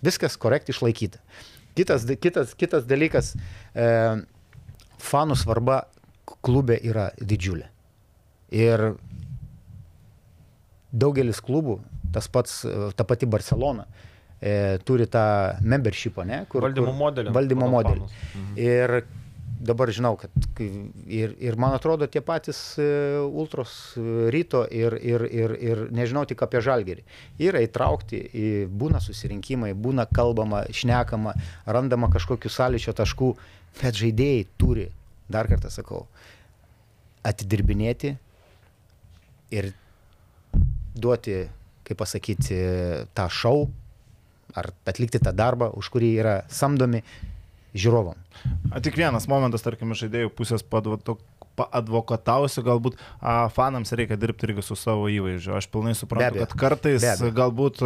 E: viskas korektiai išlaikyta. Kitas, kitas, kitas dalykas, e, fanų svarba klube yra didžiulė. Ir daugelis klubų, tas pats, e, ta pati Barcelona, e, turi tą membershipą, ne?
D: Valdymo modelį.
E: Valdymo modelį.
D: Mhm.
E: Ir dabar žinau, kad ir, ir man atrodo tie patys e, ultros e, ryto ir, ir, ir, ir nežinau tik apie žalgerį. Yra įtraukti, būna susirinkimai, būna kalbama, šnekama, randama kažkokių sąlyčio taškų, bet žaidėjai turi, dar kartą sakau, atidirbinėti ir duoti, kaip pasakyti, tą šau ar atlikti tą darbą, už kurį yra samdomi žiūrovam.
F: Tik vienas momentas, tarkim, iš žaidėjų pusės paadvokatausiu, galbūt a, fanams reikia dirbti irgi su savo įvaizdžiu. Aš pilnai suprantu, kad kartais galbūt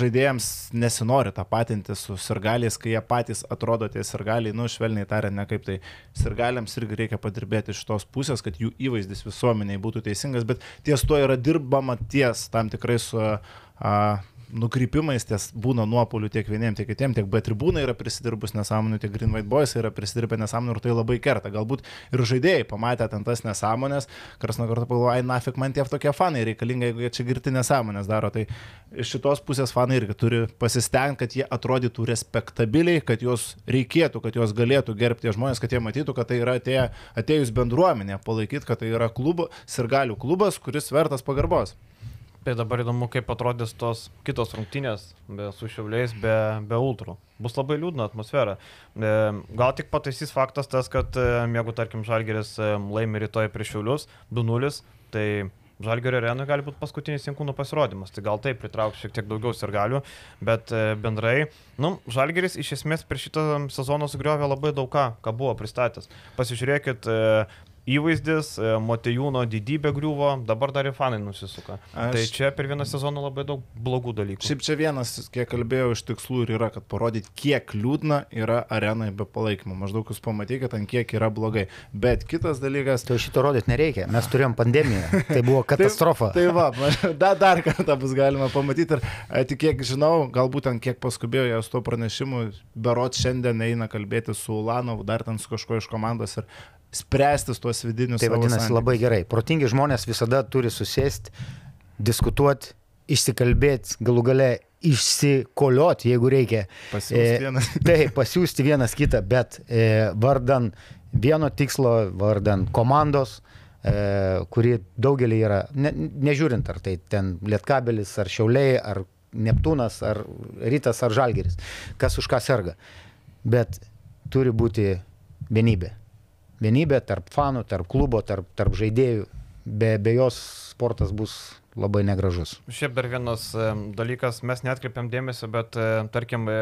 F: žaidėjams nesinori tapatinti su sirgaliais, kai jie patys atrodo tie sirgaliai, nu, švelniai tariant, ne kaip tai. Sirgaliams irgi reikia padirbėti iš tos pusės, kad jų įvaizdis visuomeniai būtų teisingas, bet ties to yra dirbama ties tam tikrais a, nukrypimais ties būna nuopolių tiek vieniem, tiek kitiem, tiek B tribūna yra prisidirbus nesąmonių, tiek Green White Boys yra prisidirbę nesąmonių ir tai labai kerta. Galbūt ir žaidėjai pamatę ten tas nesąmonės, karas nuo karto pagalvoja, ai nafik man tie tokie fanai reikalingi, jeigu jie čia girti nesąmonės daro. Tai iš šitos pusės fanai irgi turi pasistengti, kad jie atrodytų respektabiliai, kad juos reikėtų, kad juos galėtų gerbti žmonės, kad jie matytų, kad tai yra atėję, atėjus bendruomenė, palaikyti, kad tai yra klubo, sirgalių klubas, kuris vertas pagarbos.
D: Tai dabar įdomu, kaip atrodys tos kitos rungtynės be, su šiauliais, be, be ultrų. Bus labai liūdna atmosfera. E, gal tik pataisys faktas tas, kad e, jeigu, tarkim, Žalgeris e, laimi rytoj prieš šiaulius 2-0, tai Žalgerio arenui gali būti paskutinis Jankūnų pasirodymas. Tai gal tai pritrauks šiek tiek daugiau sirgalių, bet e, bendrai, nu, Žalgeris iš esmės per šitą sezoną sugriovė labai daug ką, ką buvo pristatęs. Pasižiūrėkit, e, įvaizdis, e, Motejūno didybė griuvo, dabar dar ir fanai nusisuka.
F: Aš-.
D: Tai čia per vieną sezoną labai daug blogų dalykų.
F: Šiaip čia vienas, kiek kalbėjau, iš tikslų ir yra, kad parodyti, kiek liūdna yra arenai be palaikymo. Maždaug jūs pamatykite, ant kiek yra blogai. Bet kitas dalykas.
E: Tai šito rodyti nereikia. Mes turėjom pandemiją. Tai buvo katastrofa.
F: Tai, tai va, man- dar, dar kartą bus galima pamatyti. Ir e, tik kiek žinau, galbūt ten kiek paskubėjo jie su to pranešimu, berot šiandien eina kalbėti su Ulanovu, dar ten su kažkuo iš komandos ir spręstis tuos vidinius.
E: Tai vadinasi
F: santykius.
E: labai gerai. Protingi žmonės visada turi susėsti, diskutuoti, išsikalbėti, galų gale išsikolioti, jeigu reikia.
F: Pasiųsti vienas-
E: Taip, pasiūsti vienas kitą, bet e, vardan vieno tikslo, vardan komandos, e, kuri daugelį yra, ne, nežiūrint ar tai ten Lietkabelis, ar Šiauliai, ar Neptūnas, ar Rytas, ar Žalgeris, kas už ką serga. Bet turi būti vienybė. Vienybė tarp fanų, tarp klubo, tarp, tarp žaidėjų. Be, be jos sportas bus labai negražus.
D: Šiaip dar vienas e, dalykas, mes netkreipiam dėmesio, bet e, tarkim, e,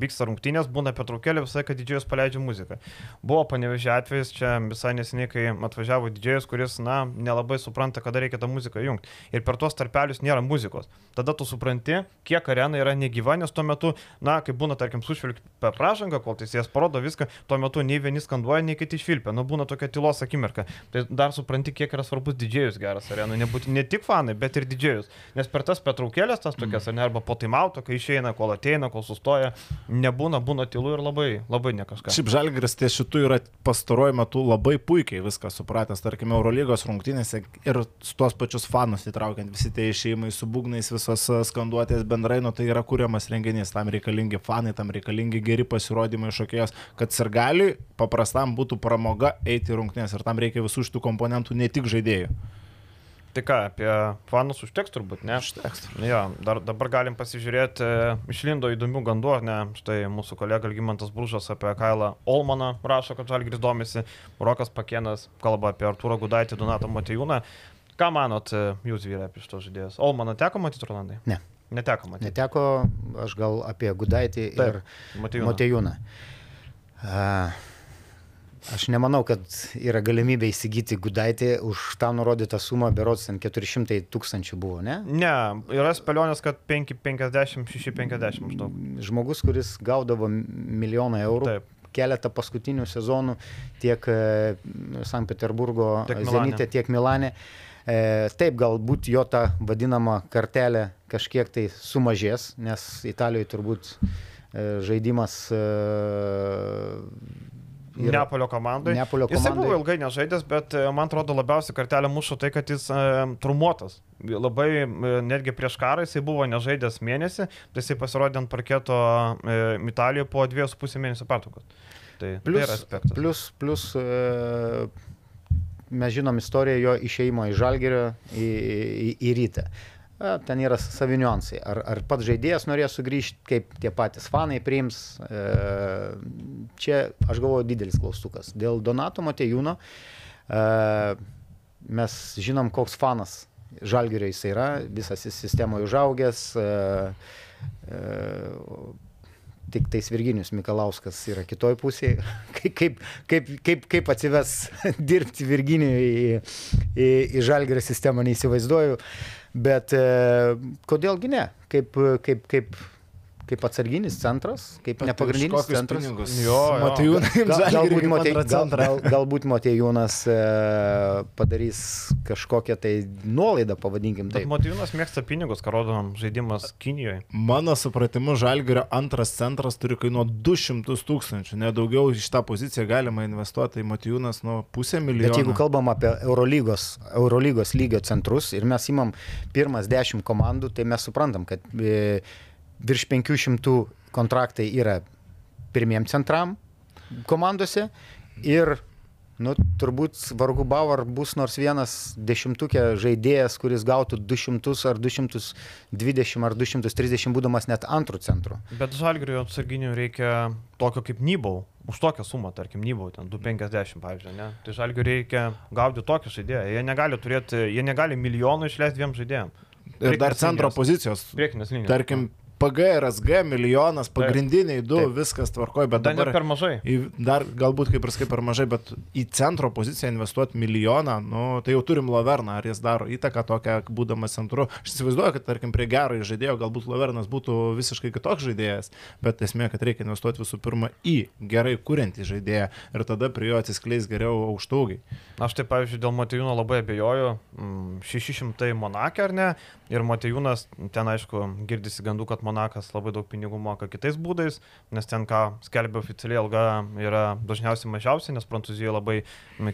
D: vyksta rungtynės, būna petraukėlė visai, kad didžėjus paleidžia muziką. Buvo panevežė atvejis, čia visai neseniai, kai atvažiavo didžėjus, kuris, na, nelabai supranta, kada reikia tą muziką jungti. Ir per tuos tarpelius nėra muzikos. Tada tu supranti, kiek arena yra negyva, nes tuo metu, na, kai būna, tarkim, sušvilpti per pražangą, kol teisėjas parodo viską, tuo metu nei vieni skanduoja, nei kiti švilpia. Nu, būna tokia tylos akimirka. Tai dar supranti, kiek yra svarbus didžėjus geras arenui. Ne tik fanai, bet ir didžėjus. Nes per tas petraukėlės, tas tokias, mm. ne, arba po taimauto, kai išeina, kol ateina, kol sustoja, nebūna, būna tylu ir labai, labai ne kažkas.
F: Šiaip Žalgris ties šitų yra pastaruoju metu labai puikiai viską supratęs, tarkime, Eurolygos rungtynėse ir su tuos pačius fanus įtraukiant visi tie išėjimai su būgnais, visos a, skanduotės bendrai, nu tai yra kuriamas renginys, tam reikalingi fanai, tam reikalingi geri pasirodymai šokėjos, kad sirgaliui paprastam būtų pramoga eiti rungtynės ir tam reikia visų šitų komponentų, ne tik žaidėjų.
D: Tai ką, apie fanus užteks turbūt, ne?
F: Užteks.
D: Jo, dar, dabar galim pasižiūrėti, išlindo įdomių gandų, ne? Štai mūsų kolega Algymantas Bružas apie Kailą Olmaną rašo, kad Žalgris domisi, Rokas Pakienas kalba apie Artūrą Gudaitį, Donatą Matejūną. Ką manot jūs vyrai apie šitos žaidėjus? Olmaną teko matyti, Rolandai?
E: Ne.
D: Neteko matyti.
E: Neteko, aš gal apie Gudaitį ir
D: Matejūną.
E: Motejūną. A, Aš nemanau, kad yra galimybė įsigyti Gudaitį už tą nurodytą sumą, berots ten 400 tūkstančių buvo, ne?
D: Ne, yra spėlionės, kad 5,50, 6,50 maždaug.
E: Žmogus, kuris gaudavo milijoną eurų.
D: Taip.
E: Keletą paskutinių sezonų tiek e, Sankt Peterburgo. Zenite, tiek Milane. E, taip, galbūt jo ta vadinama kartelė kažkiek tai sumažės, nes Italijoje turbūt e, žaidimas e, yra-
D: Neapolio komandai.
E: Neapolio komandai.
D: buvo ilgai nežaidęs, bet e, man atrodo labiausiai kartelę mušo tai, kad jis e, trumuotas. Labai e, netgi prieš karą jisai buvo nežaidęs mėnesį, tai jisai pasirodė ant parketo Italijoje po 2,5 mėnesio pertraukos. Tai, tai
E: Plus,
D: yra aspektas.
E: plus, plus mes žinom istoriją jo išeimo iš Žalgerio į, į, į rytą. Ten yra savi niuansai. Ar, ar pats žaidėjas norės sugrįžti, kaip tie patys fanai priims. E, Čia aš galvoju didelis klaustukas. Dėl Donato Matejūno e, mes žinom, koks fanas Žalgerio jis yra, visas jis sistemoje užaugęs. e, e, Tik tais Virginijus Mikalauskas yra kitoj pusėje. Kaip, kaip, kaip, kaip, kaip atsives dirbti Virginijui į, į, į Žalgerio sistemą, neįsivaizduoju. Bet e, kodėlgi ne? Kaip, kaip, kaip, kaip atsarginis centras, kaip
F: Bet
E: nepagrindinis centras.
F: pinigus?
D: Jo, jo.
F: Matejūnai,
E: Gal, galbūt, Matej, gal,
F: Matejūnas.
E: gal, galbūt Matejūnas e, padarys kažkokią tai nuolaidą, pavadinkim
D: Bet
E: taip.
D: Motyvinas mėgsta pinigus, ką rodo žaidimas Kinijoje.
F: Mano supratimu, Žalgirio antras centras turi kainuoti 200 tūkstančių, nedaugiau iš tą poziciją galima investuoti į Matijūnas nuo pusę milijono.
E: Bet jeigu kalbam apie Eurolygos, Eurolygos lygio centrus ir mes imam pirmas dešimt komandų, tai mes suprantam, kad e, virš 500 kontraktai yra pirmiem centram komandose ir Nu, turbūt vargu bau ar bus nors vienas dešimtukė žaidėjas, kuris gautų 200 ar 220 ar 230 būdamas net antrų centru.
D: Bet žalgriui atsarginių reikia tokio kaip Nybau. Už tokią sumą, tarkim, Nybau, ten 250, pavyzdžiui, ne? Tai žalgiui reikia gauti tokį žaidėją. Jie negali turėti, jie negali milijonų išleisti dviem žaidėjams.
F: Ir dar centro
D: linijos.
F: pozicijos.
D: Priekinės linijos.
F: Tarkim, PG ir SG milijonas, pagrindiniai du,
E: Taip.
F: viskas tvarkoja, bet
D: Dar
F: dabar...
D: per mažai.
F: Į, dar galbūt kaip ir skai per mažai, bet į centro poziciją investuoti milijoną, nu, tai jau turim Loverną, ar jis daro įtaką tokią, būdamas centru. Aš įsivaizduoju, kad tarkim prie gero žaidėjo galbūt Lovernas būtų visiškai kitoks žaidėjas, bet esmė, kad reikia investuoti visų pirma į gerai kuriantį žaidėją ir tada prie jo atsiskleis geriau aukštaugiai.
D: Aš tai, pavyzdžiui, dėl Matejūno labai abejoju. Mm, 600 Monakė ar ne? Ir Matejūnas, ten aišku, girdisi gandų, kad Monakas labai daug pinigų moka kitais būdais, nes ten, ką skelbia oficialiai alga, yra dažniausiai mažiausia, nes Prancūzijoje labai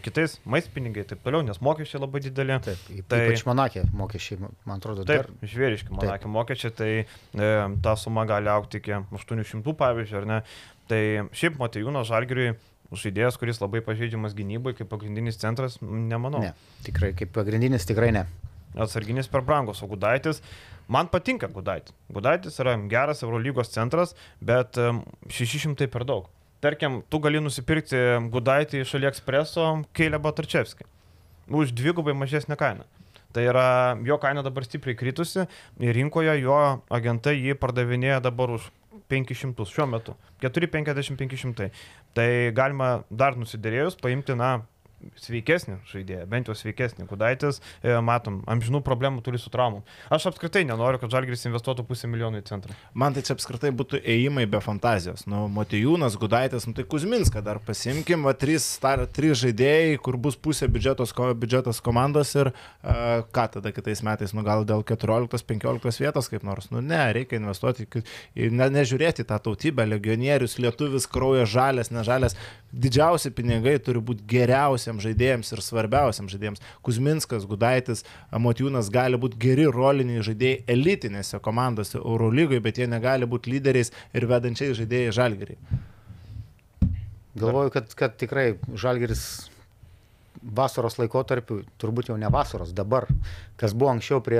D: kitais maistpinigai ir taip toliau, nes mokesčiai labai dideli.
E: Taip, tai... Ypač Monakė mokesčiai, man atrodo,
D: Taip,
E: dar.
D: žvėriški Monakė mokesčiai, tai e, ta suma gali aukti iki 800, pavyzdžiui, ar ne? Tai šiaip Matejūnas Žalgiriui žaidėjas, kuris labai pažeidžiamas gynybai, kaip pagrindinis centras, nemanau.
E: Ne, tikrai, kaip pagrindinis tikrai ne.
D: Atsarginis per brangus, o Gudaitis, man patinka Gudaitis. Gudaitis yra geras Eurolygos centras, bet em, 600 per daug. Tarkim, tu gali nusipirkti Gudaitį iš AliExpreso Keilę Batarčevskį už dvigubai mažesnę kainą. Tai yra, jo kaina dabar stipriai kritusi ir rinkoje jo agentai jį pardavinėja dabar už 500 šiuo metu. 450-500. Tai galima dar nusidėrėjus paimti, na, sveikesnį žaidėją, bent jau sveikesnį. Kudaitis, e, matom, amžinų problemų turi su traumom. Aš apskritai nenoriu, kad Žalgris investuotų pusę milijonų į centrą.
F: Man tai čia apskritai būtų ėjimai be fantazijos. Nu, Motijūnas, Gudaitis, nu tai Kuzminską dar pasimkim, va, trys, tar, trys žaidėjai, kur bus pusė biudžetos, ko, biudžetas komandos ir uh, ką tada kitais metais, nu gal dėl 14-15 vietos kaip nors. Nu ne, reikia investuoti, į- ne, nežiūrėti tą tautybę, legionierius, lietuvis, kraujas žalės, nežalės. Didžiausi pinigai turi būti geriausiams žaidėjams ir svarbiausiams žaidėjams. Kuzminskas, Gudaitis, Motijūnas gali būti geri roliniai žaidėjai elitinėse komandose Eurolygoje, bet jie negali būti lyderiais ir vedančiais žaidėjai žalgeriai.
E: Galvoju, kad, kad tikrai Žalgeris vasaros laikotarpiu, turbūt jau ne vasaros, dabar, kas buvo anksčiau prie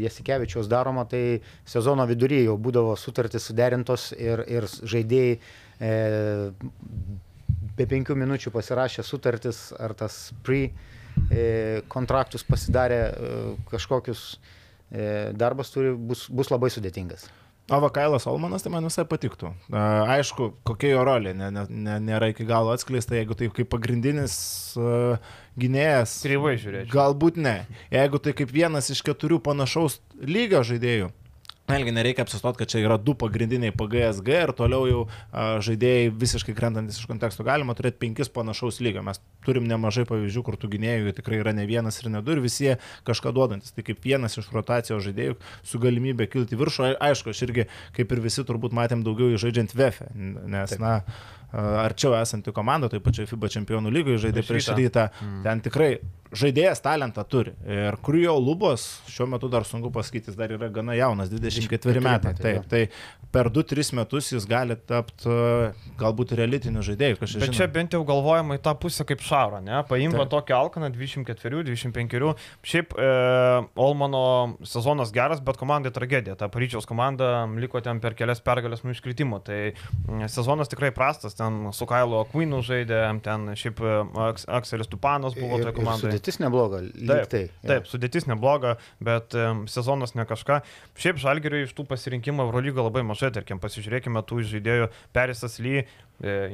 E: Jasikevičiaus daroma, tai sezono viduryje jau būdavo sutartys suderintos ir, ir žaidėjai e, be penkių minučių pasirašė sutartis ar tas pre e, kontraktus pasidarė e, kažkokius e, darbas turi, bus, bus labai sudėtingas.
F: O Vakailas Olmanas tai man visai patiktų. A, Aišku, kokia jo rolė, ne, ne, ne, nėra iki galo atskleista, jeigu tai kaip pagrindinis uh, gynėjas.
D: Kreivai žiūrėčiau.
F: Galbūt ne. Jeigu tai kaip vienas iš keturių panašaus lygio žaidėjų. Vėlgi nereikia apsistoti, kad čia yra du pagrindiniai PGSG ir toliau jau a, žaidėjai visiškai krentantis iš konteksto. Galima turėti penkis panašaus lygio. Mes turim nemažai pavyzdžių, kur tų gynėjų tikrai yra ne vienas ir ne du ir visi jie kažką duodantis. Tai kaip vienas iš rotacijos žaidėjų su galimybė kilti viršų. Aišku, aš irgi kaip ir visi turbūt matėm daugiau žaidžiant VF, nes, Taip. na, arčiau esanti komanda, taip pačiai FIBA čempionų lygoje žaidė
D: Prieš
F: rytą. Mm. Ten tikrai žaidėjas talentą turi. Ir kur jo lubos, šiuo metu dar sunku pasakyti, jis dar yra gana jaunas, 24 metai. Taip, tai per 2-3 metus jis gali tapti galbūt ir elitiniu žaidėju.
D: Bet
F: žino.
D: čia bent jau galvojama į tą pusę kaip Šaro, ne? Paimva
F: Taip.
D: tokį Alkaną 24-25. Šiaip e, Olmano sezonas geras, bet komandai tragedija. Ta Paryčiaus komanda liko ten per kelias pergalės nuo iškritimo. Tai mm, sezonas tikrai prastas. Ten su Kailu Akvinu žaidė, ten šiaip e, Aks- Akselis Tupanas buvo toje komandoje.
E: sudėtis nebloga.
D: Taip,
E: tai,
D: taip, sudėtis nebloga, bet um, sezonas ne kažką. Šiaip Žalgiriui iš tų pasirinkimų Eurolygo labai mažai, tarkim, pasižiūrėkime tų žaidėjų, Perisas Ly e,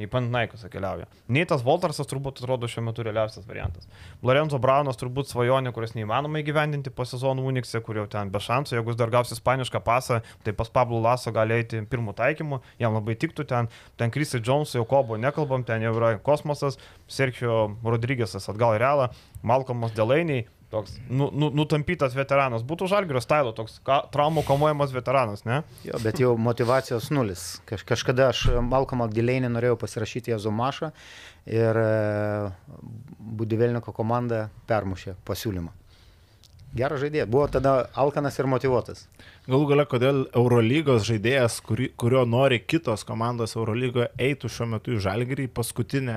D: į Pantnaikus keliauja. Neitas Voltarsas turbūt atrodo šiuo metu realiausias variantas. Lorenzo Braunas turbūt svajonė, kurios neįmanoma įgyvendinti po sezono Unikse, kur jau ten be šansų, jeigu jis dar gaus ispanišką pasą, tai pas Pablo Laso gali eiti pirmų taikymų, jam labai tiktų ten, ten Krisai Jonesui, jau kobo nekalbam, ten jau yra kosmosas, Sergio Rodrygėsas atgal į realą, Malcolmas Delainiai, toks nu, nu, nutampytas veteranas, būtų Žalgirio stilo, toks ka, traumų kamuojamas veteranas, ne?
E: Jo, bet jau motivacijos nulis. Kaž, kažkada aš Malcolmą Gileinį norėjau pasirašyti Jazumašą ir e, Budivelniko komanda permušė pasiūlymą. Geras žaidėjas. Buvo tada Alkanas ir motivuotas.
F: Galų gale, kodėl Eurolygos žaidėjas, kuri, kurio nori kitos komandos Eurolygoje, eitų šiuo metu į Žalgirį paskutinę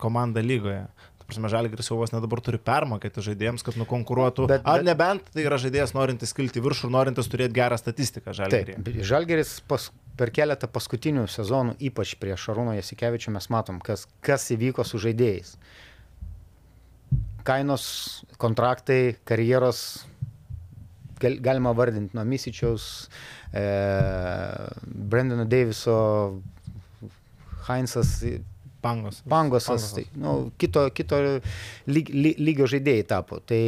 F: komandą lygoje. Prasme, Žalgiris jau vos net dabar turi permokėti žaidėjams, kad nukonkuruotų.
E: Bet-
F: Bet, Ar nebent tai yra žaidėjas norintis kilti viršų ir norintis turėti gerą statistiką
E: Taip,
F: Žalgirį.
E: Žalgeris pas, per keletą paskutinių sezonų, ypač prie Šarūno Jasikevičių, mes matom, kas, kas įvyko su žaidėjais. Kainos, kontraktai, karjeros, gal, galima vardinti nuo Misičiaus, e, Brendono Daviso, Heinzas,
F: Pangos.
E: Pangosas,
F: Pangosas.
E: tai, nu, kito, kito lyg, ly, lygio žaidėjai tapo. Tai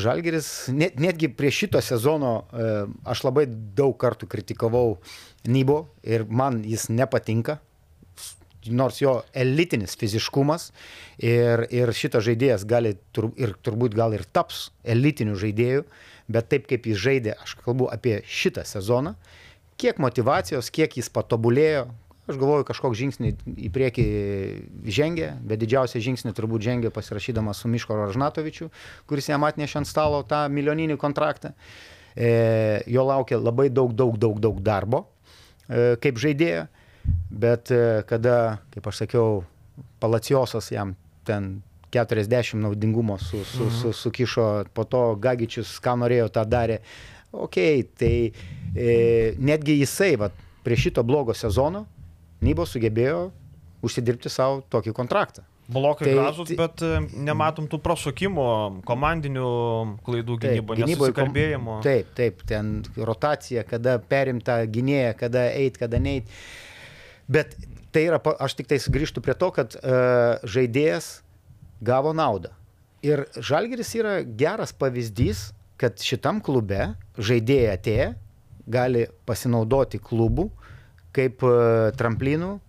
E: Žalgeris, net, netgi prie šito sezono e, aš labai daug kartų kritikavau Nybo ir man jis nepatinka, nors jo elitinis fiziškumas ir, ir šitas žaidėjas gali tur, ir turbūt gal ir taps elitiniu žaidėju, bet taip kaip jis žaidė, aš kalbu apie šitą sezoną, kiek motivacijos, kiek jis patobulėjo, aš galvoju, kažkoks žingsnį į priekį žengė, bet didžiausią žingsnį turbūt žengė pasirašydamas su Miško Ražnatovičiu, kuris jam atnešė ant stalo tą milijoninį kontraktą. E, jo laukia labai daug, daug, daug, daug darbo e, kaip žaidėjo, bet e, kada, kaip aš sakiau, Palaciosas jam ten 40 naudingumo su, su, su, sukišo, po to Gagičius, ką norėjo, tą darė. Ok, tai e, netgi jisai, va, prie šito blogo sezono, Nybo sugebėjo užsidirbti savo tokį kontraktą.
D: Blokai
E: Tai-
D: gražus,
E: tai-
D: bet e, nematom tų prašokimų, komandinių klaidų gynyboje, nesusikalbėjimo.
E: Taip, taip, ten rotacija, kada perimta gynėja, kada eit, kada neit. Bet tai yra, aš tik tais grįžtu prie to, kad uh, žaidėjas gavo naudą. Ir Žalgeris yra geras pavyzdys, kad šitam klube žaidėjai atėję gali pasinaudoti klubų kaip uh, tramplinų e,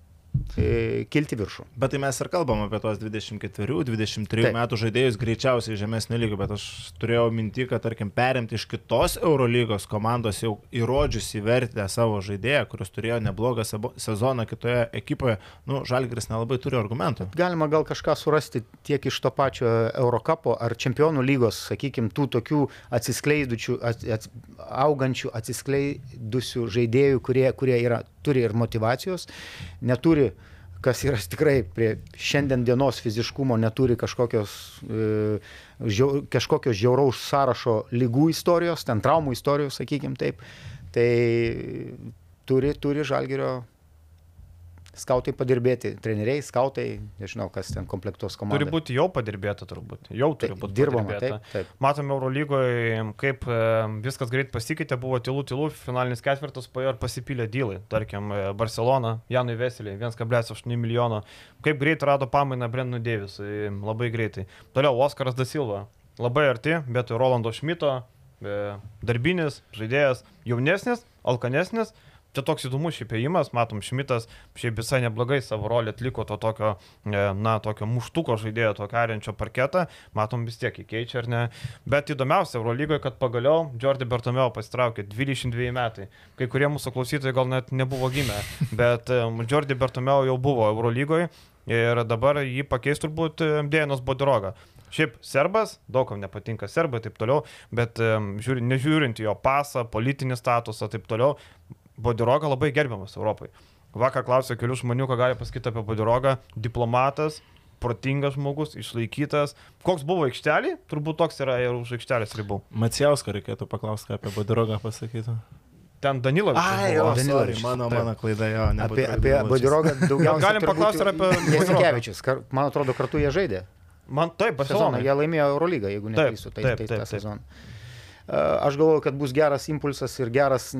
E: kilti viršų.
F: Bet tai mes ir kalbam apie tos 24-23
E: Taip.
F: metų žaidėjus greičiausiai žemesnio lygio, bet aš turėjau minti, kad tarkim perimti iš kitos Eurolygos komandos jau įrodžiusi vertę savo žaidėją, kuris turėjo neblogą sezoną kitoje ekipoje, nu, Žalgris nelabai turi argumentų.
E: Galima gal kažką surasti tiek iš to pačio Eurocapo ar Čempionų lygos, sakykime, tų tokių atsiskleidučių, ats, ats, augančių, atsiskleidusių žaidėjų, kurie, kurie yra, turi ir motivacijos, neturi, kas yra tikrai prie šiandien dienos fiziškumo, neturi kažkokios, e, žiau, kažkokio žiauraus sąrašo lygų istorijos, ten traumų istorijos, sakykime taip. Tai turi, turi žalgerio skautai padirbėti, treneriai, skautai, nežinau, kas ten komplektuos komandą.
D: Turi būti jau padirbėta turbūt. Jau turi būti
E: dirbama,
D: padirbėta.
E: taip, taip.
D: Matome Eurolygoje, kaip e, viskas greit pasikeitė, buvo tylų, tylų, finalinis ketvirtas po jo ir pasipylė dylai. Tarkim, e, Barcelona, Janui Veseliai, 1,8 milijono. Kaip greit rado pamainą Brendonui Deivisui, labai greitai. Toliau Oskaras Dasilva, labai arti, bet Rolando Šmito, e, darbinis, žaidėjas, jaunesnis, alkanesnis. Čia toks įdomus šiaip ėjimas, matom, Šmitas šiaip visai neblogai savo rolę atliko to tokio, e, na, tokio muštuko žaidėjo, tokio ariančio parketą, matom vis tiek įkeičia ar ne. Bet įdomiausia Eurolygoje, kad pagaliau Jordi Bertomeo pasitraukė 22 metai. Kai kurie mūsų klausytojai gal net nebuvo gimę, bet e, Jordi Bertomeo jau buvo Eurolygoje ir dabar jį pakeis turbūt e, Dėjanas Bodiroga. Šiaip serbas, daugam nepatinka serbai ir taip toliau, bet žiūri, nežiūrint jo pasą, politinį statusą ir taip toliau, Bodiroga labai gerbiamas Europai. Vakar klausė kelių žmonių, ką gali pasakyti apie Bodirogą. Diplomatas, protingas žmogus, išlaikytas. Koks buvo aikštelė? Turbūt toks yra ir už aikštelės ribų.
F: Macijauską reikėtų paklausti, ką apie Badirogą pasakytų.
D: Ten Danilovičius.
F: Ai, jo, sorry,
E: Danilovičius,
F: mano, mano klaida, jo.
E: Apie,
F: Bodiroga,
E: apie. Bodirogą daugiausiai.
D: Galim paklausti ir apie Bodirogą.
E: Jasikevičius. Man atrodo, kartu jie žaidė.
D: Man taip,
E: Sezoną
D: Barcelona.
E: jie laimėjo Eurolygą, jeigu neklystu, tai,
D: taip,
E: tai
D: taip,
E: tą
D: taip.
E: sezoną. E, Aš galvoju, kad bus geras impulsas ir geras e,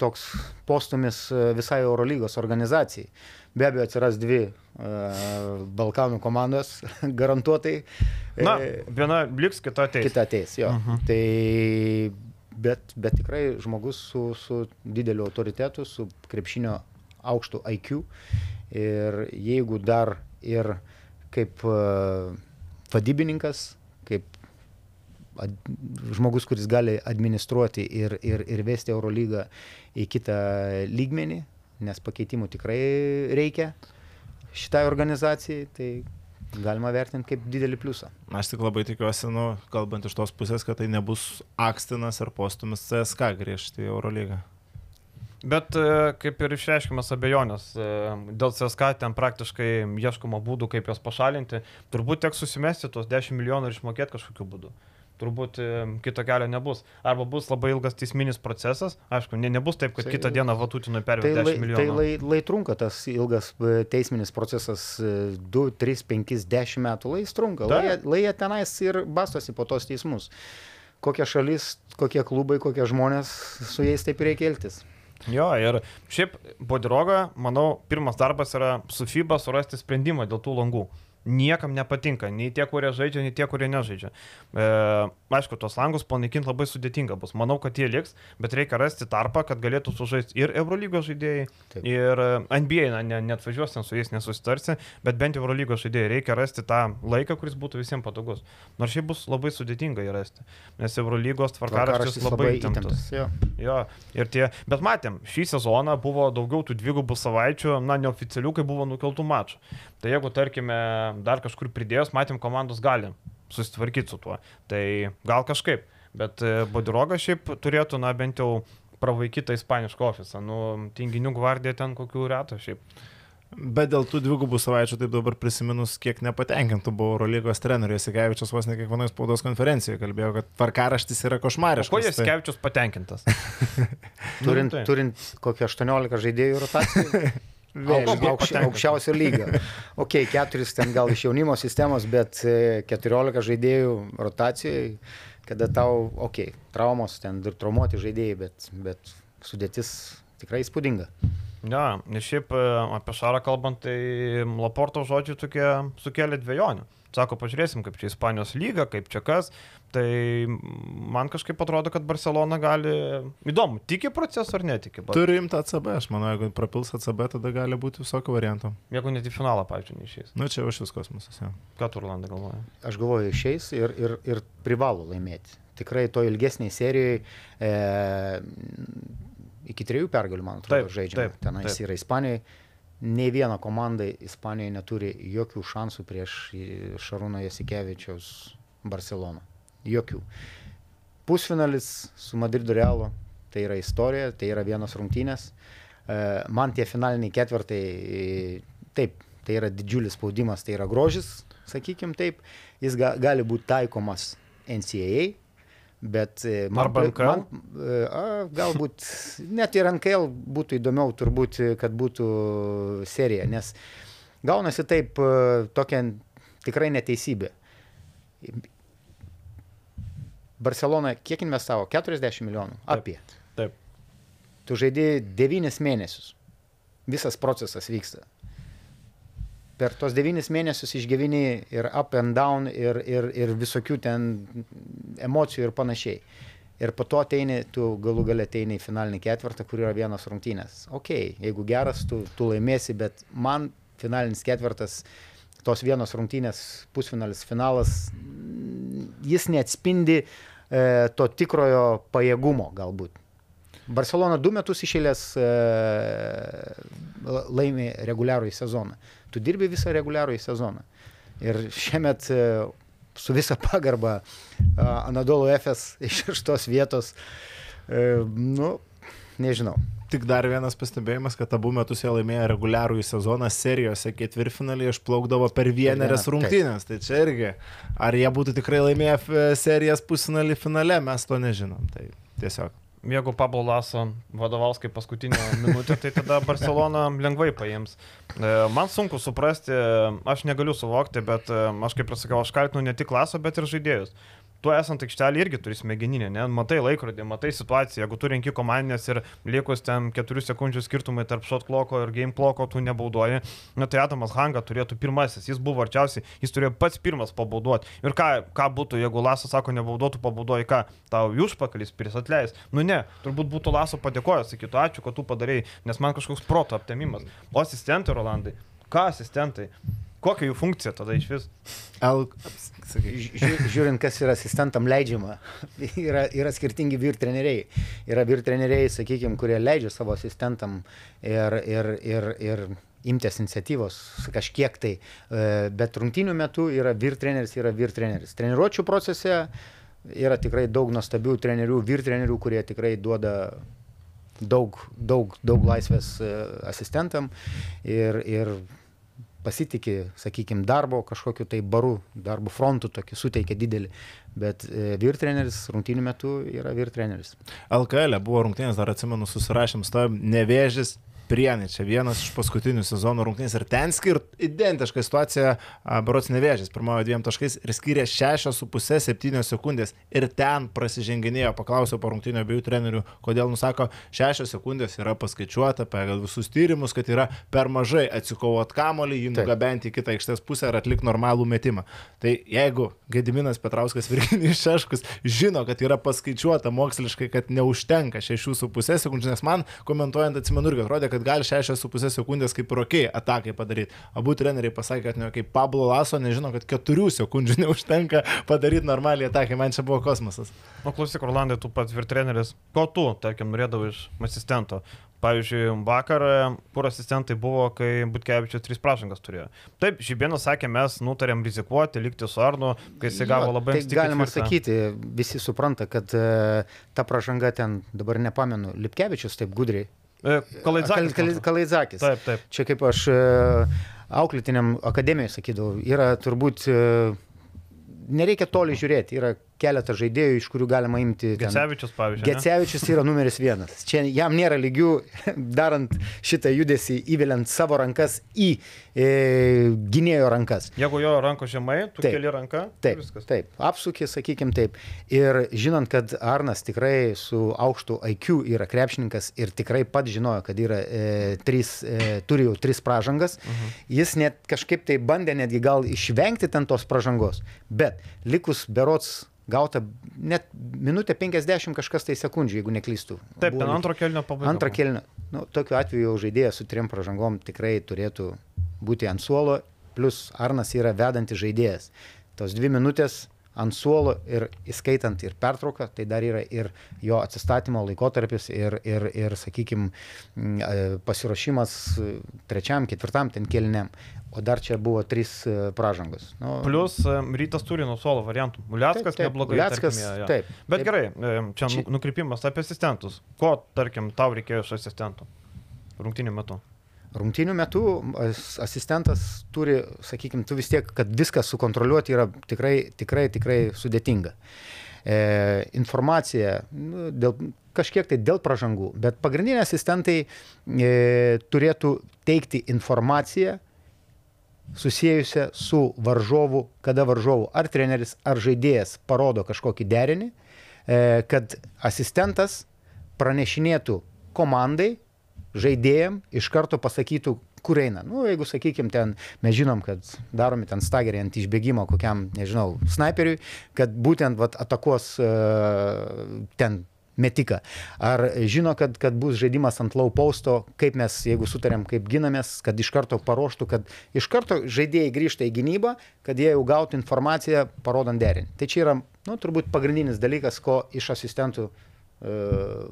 E: toks postumis e, visai Eurolygos organizacijai. Be abejo, atsiras dvi e, Balkanų komandos, garantuotai.
D: Na, viena liks, kita ateis.
E: kita ateis, jo.
D: Mhm.
E: Tai, bet, bet tikrai žmogus su, su dideliu autoritetu, su krepšinio aukštu IQ. Ir jeigu dar ir kaip uh, vadybininkas, kaip ad, žmogus, kuris gali administruoti ir, ir, ir vesti Eurolygą į kitą lygmenį, nes pakeitimų tikrai reikia šitai organizacijai, tai galima vertinti kaip didelį pliusą.
F: Aš tik labai tikiuosi, nu, kalbant iš tos pusės, kad tai nebus Akstinas ar postumis CSK grįžti į Eurolygą.
D: Bet e, kaip ir išreiškimas abejonės, e, dėl CSK ten praktiškai ieškoma būdų, kaip juos pašalinti, turbūt teks susimesti tuos 10 milijonų ir išmokėti kažkokiu būdu. Turbūt e, kito kelio nebus. Arba bus labai ilgas teisminis procesas. Aišku, ne, nebus taip, kad
E: Tai-
D: kitą dieną Vatutinui
E: Tai,
D: pervės
E: lai,
D: 10
E: tai
D: milijonų.
E: lai, lai trunka tas ilgas e, teisminis procesas e, 2, 3, 5, 10 metų. Lai trunka. Lai, jie- lai jie tenais ir bastosi po tos teismus. Kokia šalis, kokie klubai, kokie žmonės, su jais taip reikia elgtis.
D: Jo, ir šiaip Bodiroga, manau, pirmas darbas yra su FIBA surasti sprendimą dėl tų langų. Niekam nepatinka, nei tie, kurie žaidžia, nei tie, kurie nežaidžia. E, aišku, tos langus panaikinti labai sudėtinga bus. Manau, kad jie liks, bet reikia rasti tarpą, kad galėtų sužaisti ir Eurolygos žaidėjai,
E: Taip.
D: ir e, NBA, na, ne, net važiuos ten su jais nesusitarsi, bet bent Eurolygos žaidėjai reikia rasti tą laiką, kuris būtų visiems patogus. Nors šiaip bus labai sudėtinga jį rasti, nes Eurolygos tvarkaraštis
E: Tvarkaraštis
D: labai įtemptas.
E: Jo.
D: Jo, ir tie, bet matėm, šį sezoną buvo daugiau tų dvigubų savaičių, na, neoficialių, kai buvo nukeltų mačų. Tai jeigu, tarkime, dar kažkur pridėjus, matėm, komandos gali susitvarkyti su tuo. Tai gal kažkaip, bet e, Bodiroga šiaip turėtų, na, bent jau pravaikytą ispanišką ofisą. Nu, tinginių gvardija ten kokių retų šiaip.
F: Bet dėl tų dvigubų savaičių, taip dabar prisiminus, kiek nepatenkintų buvo Eurolygos trenerių, Sikevičius vos ne kiekvienoje spaudos konferencijoje kalbėjo, kad tvarkaraštis yra košmariškas.
D: Ko
F: Tai-
D: patenkintas?
E: Turint,
D: Nu, tai.
E: turint kokį 18 žaidėjų rotaciją.
D: Vėl,
E: Aukš, aukščiausio lygio. Ok, keturis ten gal iš jaunimo sistemos, bet e, 14 žaidėjų rotacijoje, kada tau, ok, traumos, ten ir traumuoti žaidėjai, bet, bet sudėtis tikrai įspūdinga.
D: Ne, nes šiaip e, apie Šarą kalbant, tai Laporto žodžiai tokie sukėlė dviejonių. Sako, pažiūrėsim, kaip čia Ispanijos lyga, kaip čia kas. Tai man kažkaip atrodo, kad Barcelona gali... Įdomu, tiki procesu ar netiki. Bar-
F: Turi imti ACB, aš manau, jeigu prapils ACB, tada gali būti visokių variantų.
D: Jeigu net į finalą, pavyzdžiui, neišės.
F: Nu, čia jau šis kosmosas. Jau.
D: Ką tu, Rolandai, galvoji?
E: Aš galvoju, išeis ir, ir, ir privalo laimėti. Tikrai to ilgesniai serijai e, iki trijų pergalių, man atrodo,
D: Taip,
E: žaidžiama.
D: taip,
E: Tenais yra Ispanijoje. Nei viena komanda Ispanijoje neturi jokių šansų prieš Šarūno Jasikevičiaus Barceloną. Jokių. Pusfinalis su Madrido Realu tai yra istorija, tai yra vienos rungtynės. E, Man tie finaliniai ketvirtai, taip, tai yra didžiulis spaudimas, tai yra grožis, sakykime taip, jis ga, gali būti taikomas NCAA, bet e, man, man e, a, galbūt net ir NKL būtų įdomiau turbūt, e, kad būtų serija, nes gaunasi taip tokia tikrai neteisybė. Barcelona kiek investavo? 40 milijonų.
D: Taip.
E: Apie.
D: Taip.
E: Tu žaidži 9 mėnesius. Visas procesas vyksta. Per tos 9 mėnesius išgyveni ir up and down, ir, ir, ir visokių ten emocijų ir panašiai. Ir po to ateini, tu galų galę ateini į finalinį ketvirtą, kur yra vienas rungtynės. Ok, jeigu geras, tu, tu laimėsi, bet man finalinis ketvirtas, tos vienos rungtynės, pusfinalis, finalas, jis neatspindi e, to tikrojo pajėgumo galbūt. Barcelona du metus išėlės e, la- laimi reguliarųjį sezoną. Tu dirbi visą reguliarųjį sezoną. Ir šiemet e, su visa pagarba a, Anadolo Efes iš šeštos vietos, e, nu, nežinau.
F: Tik dar vienas pastebėjimas, kad abu metus jie laimėjo reguliarųjį sezoną serijose ketvirtfinalį išplaukdavo per vienerias rungtynės. Tai čia irgi, ar jie būtų tikrai laimėję serijas pusfinalį finale, mes to nežinom. Tai tiesiog.
D: Jeigu Pablo Laso vadovaus kaip paskutinę minutę, tai tada Barcelona lengvai paims. E, Man sunku suprasti, aš negaliu suvokti, bet e, aš kaip ir sakiau, aš kaltinu ne tik Laso, bet ir žaidėjus. Tu esant aikštelį irgi turi smegeninę, ne? Matai laikrodį, matai situaciją, jeigu tu renki komandinės ir likus ten 4 sekundžių skirtumai tarp shot kloko ir game kloko, tu nebaudoji. Na tai Adamas Hanga turėtų pirmasis, jis buvo arčiausiai, jis turėjo pats pirmas pabauduoti. Ir ką, ką būtų, jeigu Lasas sako nebaudotų, pabaudoji ką, tau į užpakalį spiris atleis. Nu ne, turbūt būtų Laso padėkojęs, sakytų ačiū, kad tu padarėjai, nes man kažkoks proto aptemimas. O asistentai, Rolandai, ką asistentai? Kokia jų funkcija tada iš vis?
F: L, sakai,
E: Žiū- Žiūrint, kas yra asistentam leidžiama, yra, yra skirtingi vyr treneriai. Yra vyr treneriai, sakykime, kurie leidžia savo asistentam ir, ir, ir, ir imtis iniciatyvos kažkiek tai, E, bet rungtynių metu yra vyr treneris, yra vyr treneris. Treniruočio procese yra tikrai daug nuostabių trenerių, vyr trenerių, kurie tikrai duoda daug, daug, daug laisvės e, asistentam ir, ir pasitikė, sakykime, darbo kažkokiu tai baru, darbo frontu tokį suteikia didelį, bet e, vyr treneris rungtynių metu yra vyr treneris.
F: LKL buvo rungtynės, dar atsimenu, susirašėm stovim, nevėžis. Prienai, čia vienas iš paskutinių sezono rungtynės ir ten skirt identišką situaciją, Barots nevėžys, pirmojo dviem taškais ir skyrė 6,5-7 sekundės. Ir ten prasiženginėjo, paklausiau po rungtynio abiejų trenerių, kodėl nusako, 6 sekundės yra paskaičiuota pagal visus tyrimus, kad yra per mažai atsikovot kamolį, jį nugabenti į kitą aikštės pusę ir atlikti normalų metimą. Tai jeigu Gediminas Petrauskas Virginijus Šeškus žino, kad yra paskaičiuota moksliškai, kad neužtenka 6,5 sekundžių, nes man komentuojant atsimenu irgi atrodė, kad gali 6,5 sekundės kaip ir ok atakai padaryti. Abu treneriai pasakė, kad ne kaip Pablo Laso nežino, kad 4 sekundžių neužtenka padaryti normaliai atakai. Man čia buvo kosmosas.
D: O klausyk, Orlandai, tu pats vyr treneris, ko tu, tarkim, norėdavai iš asistento? Pavyzdžiui, vakar e, kur asistentai buvo, kai Butkevičius tris prašangas turėjo. Taip, Žibėnas sakė, mes nutarėm rizikuoti, likti su Arnu, kai jis gavo
E: Jo,
D: labai
E: tai
D: anksti
E: galima
D: ketvirtą.
E: sakyti, visi supranta, kad e, ta pažanga ten, dabar nepamenu, Lipkevičius taip gudriai.
D: Kalaidzakis.
E: Kal- Kal- Kalaidzakis.
D: Taip, taip.
E: Čia kaip aš auklėtiniam akademijoje sakydavau, yra turbūt, nereikia toli žiūrėti, yra keletą žaidėjų, iš kurių galima imti.
D: Gecevičius, pavyzdžiui.
E: Gecevičius yra numeris vienas. Čia jam nėra lygių, darant šitą judesį, įveliant savo rankas į e, gynėjo rankas.
D: Jeigu jo ranko žemai, tu
E: Taip.
D: keli ranką.
E: Taip,
D: Viskas.
E: taip, apsukė, sakykim taip. Ir žinant, kad Arnas tikrai su aukštu IQ yra krepšininkas ir tikrai pat žinojo, kad yra e, trys, e, turi jau tris pražangas, uh -huh. jis net kažkaip tai bandė netgi gal išvengti ten tos pražangos. Bet likus berots gauta net minutė 50 kažkas tai sekundžių, jeigu neklystų.
D: Taip, ten antro kelnio pabaiga.
E: Antrą
D: buvo.
E: kelnį. Nu, tokiu atveju žaidėjas su trim pražangom tikrai turėtų būti ant suolo, plus Arnas yra vedantis žaidėjas. Tos dvi minutės ant suolo ir įskaitant ir pertrauką, tai dar yra ir jo atsistatymo laikotarpis ir, ir, ir sakykime, pasiruošimas e, trečiam, ketvirtam ten kelniam. O dar čia buvo trys e, pražangos. Nu,
D: Plus e, rytas turi nuo suolo variantų. Muliackas neblogai.
E: Uleckas,
D: tarkim, jo.
E: taip,
D: Bet
E: taip.
D: gerai, e, čia nu- nukrypimas apie asistentus. Ko, tarkim, tau reikėjo iš asistentų rungtinių metu?
E: Rungtinių metų as- asistentas turi, sakykime, tu vis tiek, kad viską sukontroliuoti yra tikrai, tikrai, tikrai sudėtinga. E, informacija nu, dėl, kažkiek tai dėl pražangų, bet pagrindiniai asistentai e, turėtų teikti informaciją susijusią su varžovu, kada varžovu ar treneris, ar žaidėjas parodo kažkokį derinį, e, kad asistentas pranešinėtų komandai, žaidėjim iš karto pasakytų, kur eina. Nu, jeigu, sakykime, ten mes žinom, kad daromi ten stageriai ant išbėgimo kokiam, nežinau, snaiperiui, kad būtent vat, atakuos uh, ten metiką. Ar žino, kad, kad bus žaidimas ant low posto, kaip mes, jeigu sutarėm, kaip ginamės, kad iš karto paruoštų, kad iš karto žaidėjai grįžta į gynybą, kad jie jau gautų informaciją, parodant derinį. Tai čia yra, nu, turbūt pagrindinis dalykas, ko iš asistentų uh,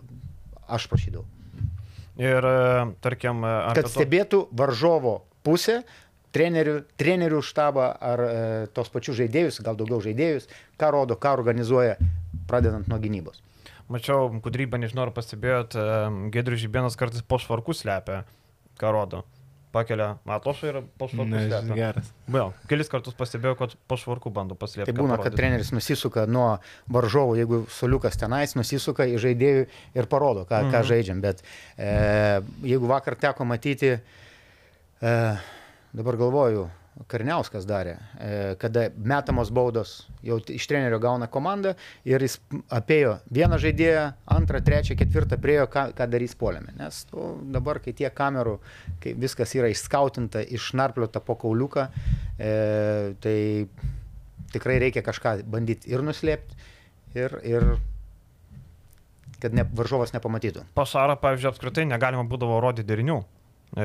E: aš prašydavau.
D: Ir, e, tarkim, e,
E: kad
D: to-
E: stebėtų varžovo pusę, trenerių, trenerių štabą ar e, tos pačius žaidėjus, gal daugiau žaidėjus, ką rodo, ką organizuoja, pradedant nuo gynybos.
D: Mačiau, kudrybą, nežinau, ar pastebėjot, Gedrius Žibėnas kartais po švarku slepia, ką rodo. Pakelia matošą ir po švarku
F: Ne,
D: slepia.
F: geras.
D: Vėl, kelis kartus pastebėjau, kad po švarku bando paslėpti.
E: Tai būna, kad treneris nusisuka nuo varžovo, jeigu soliukas tenais, nusisuka į žaidėjų ir parodo, ką, ką žaidžiam. Bet e, jeigu vakar teko matyti, e, dabar galvoju, Karniauskas darė, e, kada metamos baudos, jau iš trenerio gauna komanda ir jis apėjo vieną žaidėją, antrą, trečią, ketvirtą priejo, ką, ką darys polėme. Nes nu, dabar, kai tiek kamerų, kai viskas yra išskautinta, išnarpliota po kauliuką, e, tai tikrai reikia kažką bandyti ir nuslėpti, ir, ir kad ne, varžovas nepamatytų.
D: Pašarą, pavyzdžiui, apskritai negalima būdavo rodyti derinių. E,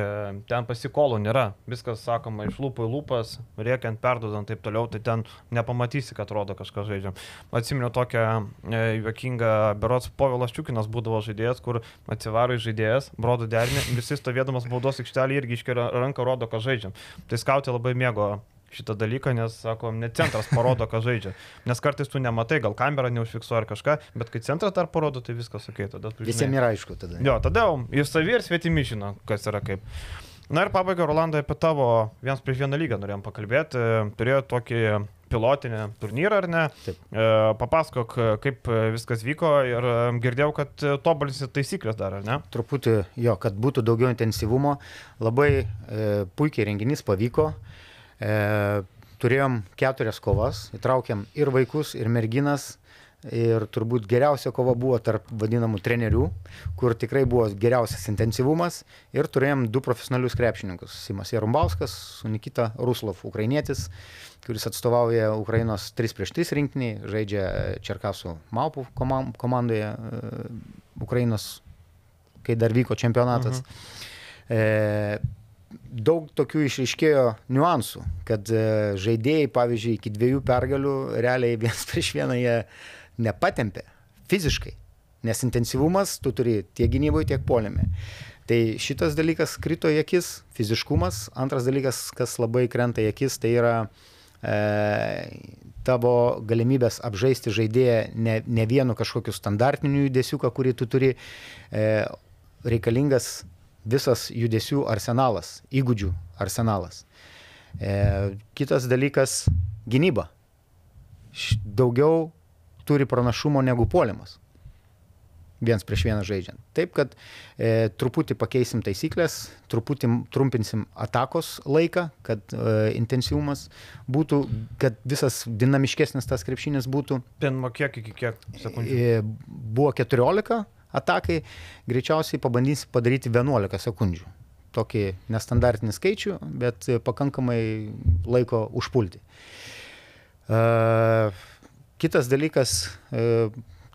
D: ten pasikolų nėra, viskas sakoma iš lūpų į lūpas, rėkiant, perdodant taip toliau, tai ten nepamatysi, kad rodo kažką žaidžiam. Atsimenu tokią e, juokingą, berots Povilas Čiukinas būdavo žaidėjas, kur atsivaro į žaidėjas, rodo derinį, visi stovėdamas baudos aikštelį irgi iškelia ranką, rodo, ką žaidžiam. Tai skautė labai mėgo šitą dalyką, nes, sako, net centras parodo, ką žaidžia. Nes kartais tu nematai, gal kamera neužfiksuoja ar kažką, bet kai centras dar parodo, tai viskas ok.
E: Visiems yra aišku tada.
D: Jo, tada ir savi ir svetimi žino, kas yra kaip. Na ir pabaigai, Rolandai, apie tavo vienas prieš vieną lygą norėjom pakalbėti. Turėjo tokį pilotinį turnyrą, ar ne?
E: Taip.
D: E, papasakok, kaip viskas vyko ir e, girdėjau, kad tobulinsi taisyklės dar, ar ne?
E: Truputį jo, kad būtų daugiau intensyvumo. Labai e, puikiai renginys pavyko. E, turėjom keturias kovas, įtraukėm ir vaikus, ir merginas. Ir turbūt geriausia kova buvo tarp vadinamų trenerių, kur tikrai buvo geriausias intensyvumas. Ir turėjom du profesionalius krepšininkus. Simas Jarumbauskas Nikita Ruslov, ukrainietis, kuris atstovauja Ukrainos 3 prieš 3 rinktiniai, žaidžia Čerkasų Maupų komandoje e, Ukrainos, kai dar vyko čempionatas. E, daug tokių išaiškėjo niuansų, kad e, žaidėjai, pavyzdžiui, iki dviejų pergalių realiai vienas prieš vieną jie nepatempė fiziškai, nes intensyvumas tu turi tiek gynyboje, tiek polėme. Tai šitas dalykas krito į akis, fiziškumas. Antras dalykas, kas labai krenta į akis, tai yra e, tavo galimybės apžaisti žaidėją ne, ne vienu kažkokiu standartiniu judesiuką, kurį tu turi, e, reikalingas visas judesių arsenalas, įgūdžių arsenalas. E, kitas dalykas - gynyba. Daugiau turi pranašumo negu polimas. Vienas prieš vieną žaidžiant. Taip, kad e, truputį pakeisim taisyklės, truputį trumpinsim atakos laiką, kad e, intensyvumas būtų, kad visas dinamiškesnis tas krepšinis būtų.
D: Ten kiek iki kiek sekundžių.
E: E, Buvo 14 atakai, greičiausiai pabandysim padaryti 11 sekundžių. Tokį nestandartinį skaičių, bet pakankamai laiko užpulti. E, Kitas dalykas, e,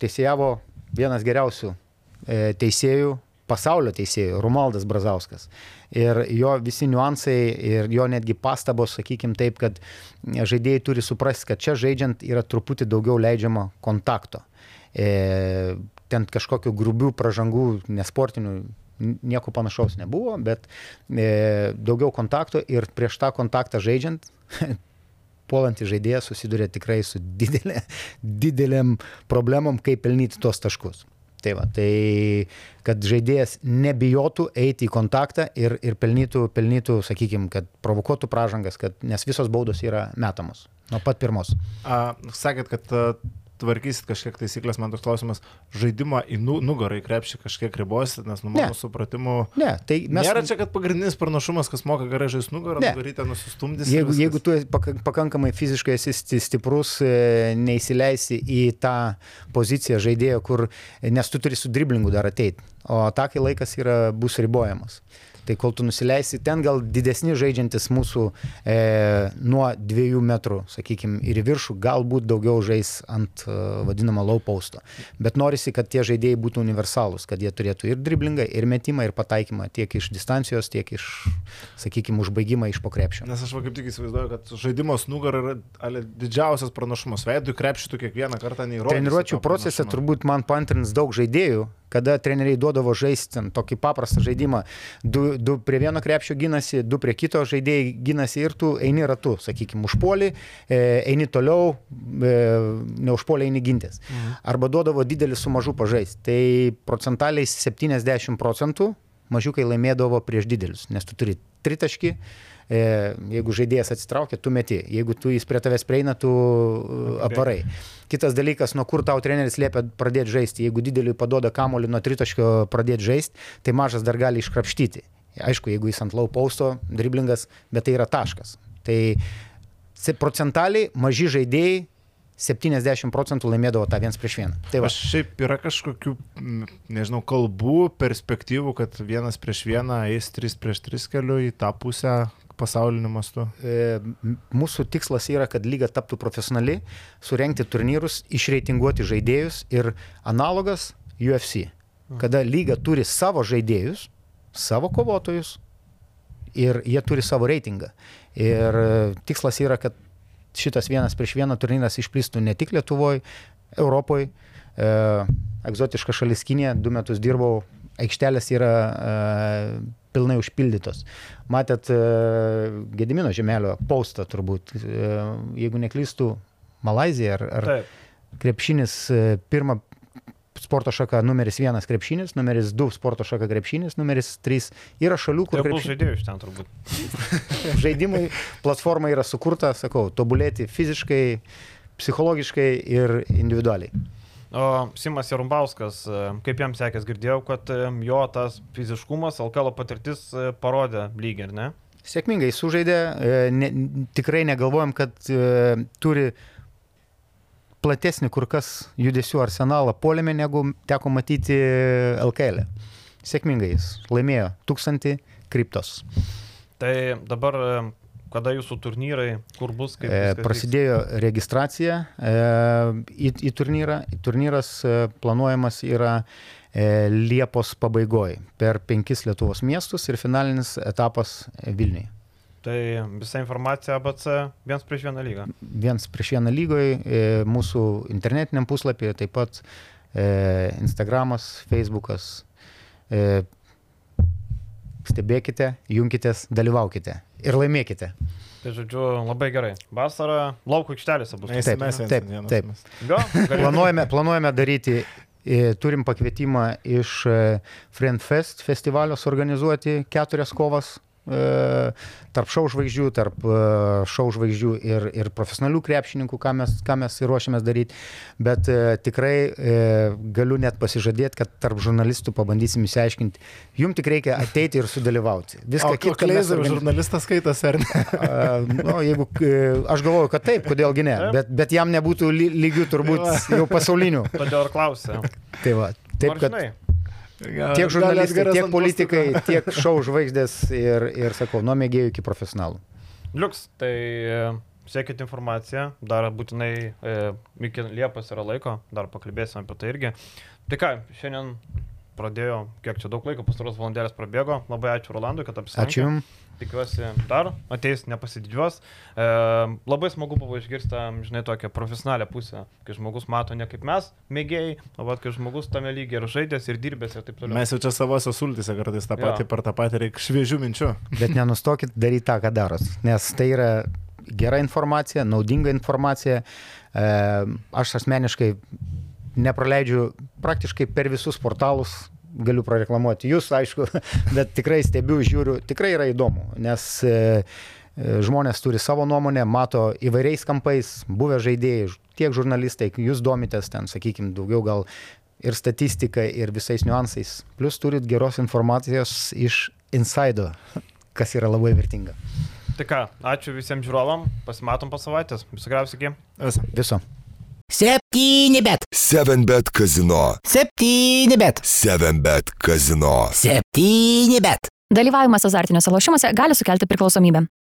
E: teisėjavo vienas geriausių e, teisėjų, pasaulio teisėjų, Romaldas Brazauskas. Ir jo visi niuansai ir jo netgi pastabos, sakykime taip, kad žaidėjai turi suprasti, kad čia žaidžiant yra truputį daugiau leidžiama kontakto. E, ten kažkokių grubių pražangų, nesportinių, nieko panašaus nebuvo, bet e, daugiau kontakto ir prieš tą kontaktą žaidžiant puolantį žaidėją susiduria tikrai su didelė, didelėm problemom, kaip pelnyti tuos taškus. Tai va, tai kad žaidėjas nebijotų eiti į kontaktą ir, ir pelnytų, pelnytų sakykime, kad provokuotų pražangas, kad, nes visos baudos yra metamos nuo pat pirmos.
F: A, sakėt, kad tvarkysit kažkiek taisyklės, man toks klausimas, žaidimą į nu, nugarą į krepšį kažkiek ribosit, nes nu mano supratimu...
E: Ne, tai mes...
F: Nėra čia, kad pagrindinis pranašumas, kas moka gerai žaisti nugarą,
E: Ne.
F: nugarytę nusistumdys.
E: Jeigu, jeigu tu pakankamai fiziškai esi sti- stiprus, e, neįsileisi į tą poziciją žaidėjo, kur, nes tu turi su driblingu dar ateiti, o atakai laikas yra, bus ribojamas. Tai kol tu nusileisi, ten gal didesni žaidžiantis mūsų e, nuo dviejų metrų, sakykime, ir į viršų, galbūt daugiau žais ant e, vadinamo low posto. Bet norisi, kad tie žaidėjai būtų universalūs, kad jie turėtų ir driblingą, ir metimą, ir pataikymą tiek iš distancijos, tiek iš, sakykime, užbaigimą iš pokrepšio.
F: Nes aš va kaip tik įsivaizduoju, kad žaidimas nugarą yra ale, didžiausias pranašumas. Veidui krepšį tu kiekvieną kartą neįrodysi.
E: Treniruočio procese
F: pranašumo.
E: turbūt man pantrins daug žaidėjų, kada treneriai duodavo žaisti tokį paprastą žaidimą. Du, du prie vieno krepšio gynasi, du prie kito žaidėjai gynasi ir tu eini ratu, sakykime, užpuoli, e, eini toliau, e, neužpuoli eini gintis.
F: Mhm.
E: Arba duodavo didelį su mažu pažaisti. Tai procentaliai 70 procentų mažiukai laimėdavo prieš didelius, nes tu turi tritaškį. E, jeigu žaidėjas atsitraukia, tu meti. Jeigu tu jis prie tavęs prieina, tu okay. apvarai. Kitas dalykas, nuo kur tau treneris liepia pradėti žaisti. Jeigu dideliui padoda kamolį nuo tritaškio pradėti žaisti, tai mažas dar gali iškrapštyti. Aišku, jeigu jis ant low posto, driblingas, bet tai yra taškas. Tai procentaliai maži žaidėjai 70 procentų laimėdavo tą viens prieš vieną. Tai va.
F: Aš šiaip yra kažkokių, nežinau, kalbų, perspektyvų, kad vienas prieš vieną eis trys prieš tris keliu į tą pusę pasauliniu mastu.
E: E, Mūsų tikslas yra, kad lyga taptų profesionali, surenkti turnyrus, išreitinguoti žaidėjus ir analogas UFC, kada lyga turi savo žaidėjus, savo kovotojus ir jie turi savo reitingą. Ir e, tikslas yra, kad šitas vienas prieš vieną turnyras išplistų ne tik Lietuvoje, Europoje, e, egzotiška šalis Kinė, du metus dirbau, aikštelės yra e, pilnai užpildytos. Matėt e, Gedimino žemelio paustą turbūt, e, jeigu neklystų, Malazija ar, ar
D: Taip.
E: krepšinis e, pirmą sporto šaka numeris vienas krepšinis, numeris du sporto šaka krepšinis, numeris trys yra šalių, kur
D: Tai
E: krepšinis
D: žaidėjų iš ten turbūt.
E: žaidimai, platforma yra sukurta, sakau, tobulėti fiziškai, psichologiškai ir individualiai.
D: O Simas Jarumbauskas, e, kaip jam sekės, girdėjau, kad e, jo tas fiziškumas, LKL patirtis e, parodė lygį, ar ne?
E: Sėkmingai sužaidė, ne, tikrai negalvojam, kad e, turi platesnį kur kas judesių arsenalą polėme, negu teko matyti LKL. -e. Sėkmingai jis laimėjo tūkstantį kriptos.
D: Tai dabar, kada jūsų turnyrai, kur bus, kaip
E: E,
D: viskas vyks?
E: prasidėjo registracija e, į, į turnyrą. Turnyras e, planuojamas yra e, Liepos pabaigoje per penkis Lietuvos miestus ir finalinis etapas Vilniuje.
D: Tai visa informacija ABC viens prieš vieną lygą.
E: Viens prieš vieną lygoje, e, mūsų internetiniam puslapyje, taip pat e, Instagramas, Facebookas. E, stebėkite, jungitės, dalyvaukite ir laimėkite.
D: Tai žodžiu, labai gerai. Vasara lauko aikštelėse bus.
E: Taip,
F: mes
E: taip, taip.
D: gali-
E: Planuojame, planuojame daryti, e, turim pakvietimą iš e, Friend Fest festivalio suorganizuoti keturias kovas tarp šau žvaigždžių, tarp e, šau žvaigždžių ir, ir profesionalių krepšininkų, ką mes, ką mes ir ruošiamės daryti. Bet e, tikrai e, galiu net pasižadėti, kad tarp žurnalistų pabandysim įsiaiškinti, jums tik reikia ateiti ir sudalyvauti. Viską kitką mes
F: Kleizerių
E: organi-
F: žurnalistas skaitosi ar ne?
E: A, nu, jeigu, e, aš galvoju, kad taip, kodėlgi ne, bet, bet jam nebūtų ly- lygių turbūt jau pasaulinių.
D: Todėl ir klausiu.
E: Tai va, taip, kad
D: Žinai,
E: tiek žurnalistai, tiek politikai, tiek šau žvaigždės ir, ir sakau, nuo mėgėjų iki profesionalų.
D: liuks, tai e, sekit informaciją, dar būtinai e, iki Liepos yra laiko, dar pakalbėsim apie tai irgi. Tai ką, šiandien pradėjo, kiek čia daug laiko, pastaros valandėlės prabėgo. Labai ačiū Rolandui, kad apsilankė.
E: Ačiū Jums.
D: Tikiuosi dar ateis, nepasididžiuos. E, labai smagu buvo išgirsti, žinai, tokią profesionalią pusę, kai žmogus mato ne kaip mes, mėgėjai, o vat, kai žmogus tame lygiai ir žaidės, ir dirbės, ir taip toliau.
F: Mes jau čia savose sultise kartais tą patį per tą patį reikia šviežių minčių.
E: Bet nenustokit daryti tą, ką darot, nes tai yra gera informacija, naudinga informacija. E, aš asmeniškai nepraleidžiu praktiškai per visus portalus, galiu prareklamuoti jūs, aišku, bet tikrai stebiu, žiūriu, tikrai yra įdomu, nes e, e, žmonės turi savo nuomonę, mato įvairiais kampais, buvę žaidėjai, tiek žurnalistai, jūs domitės ten, sakykime, daugiau gal ir statistika, ir visais niuansais. Plus turit geros informacijos iš insaido, kas yra labai vertinga.
D: Tai ką, ačiū visiems žiūrovam, pasimatom po savaitės. Iki.
F: Visą.
E: Viso.
A: Septyni bet.
B: 7bet kazino.
A: Septyni bet.
B: 7bet kazino.
A: Septyni bet.
G: Dalyvavimas azartiniuose lošimuose gali sukelti priklausomybę.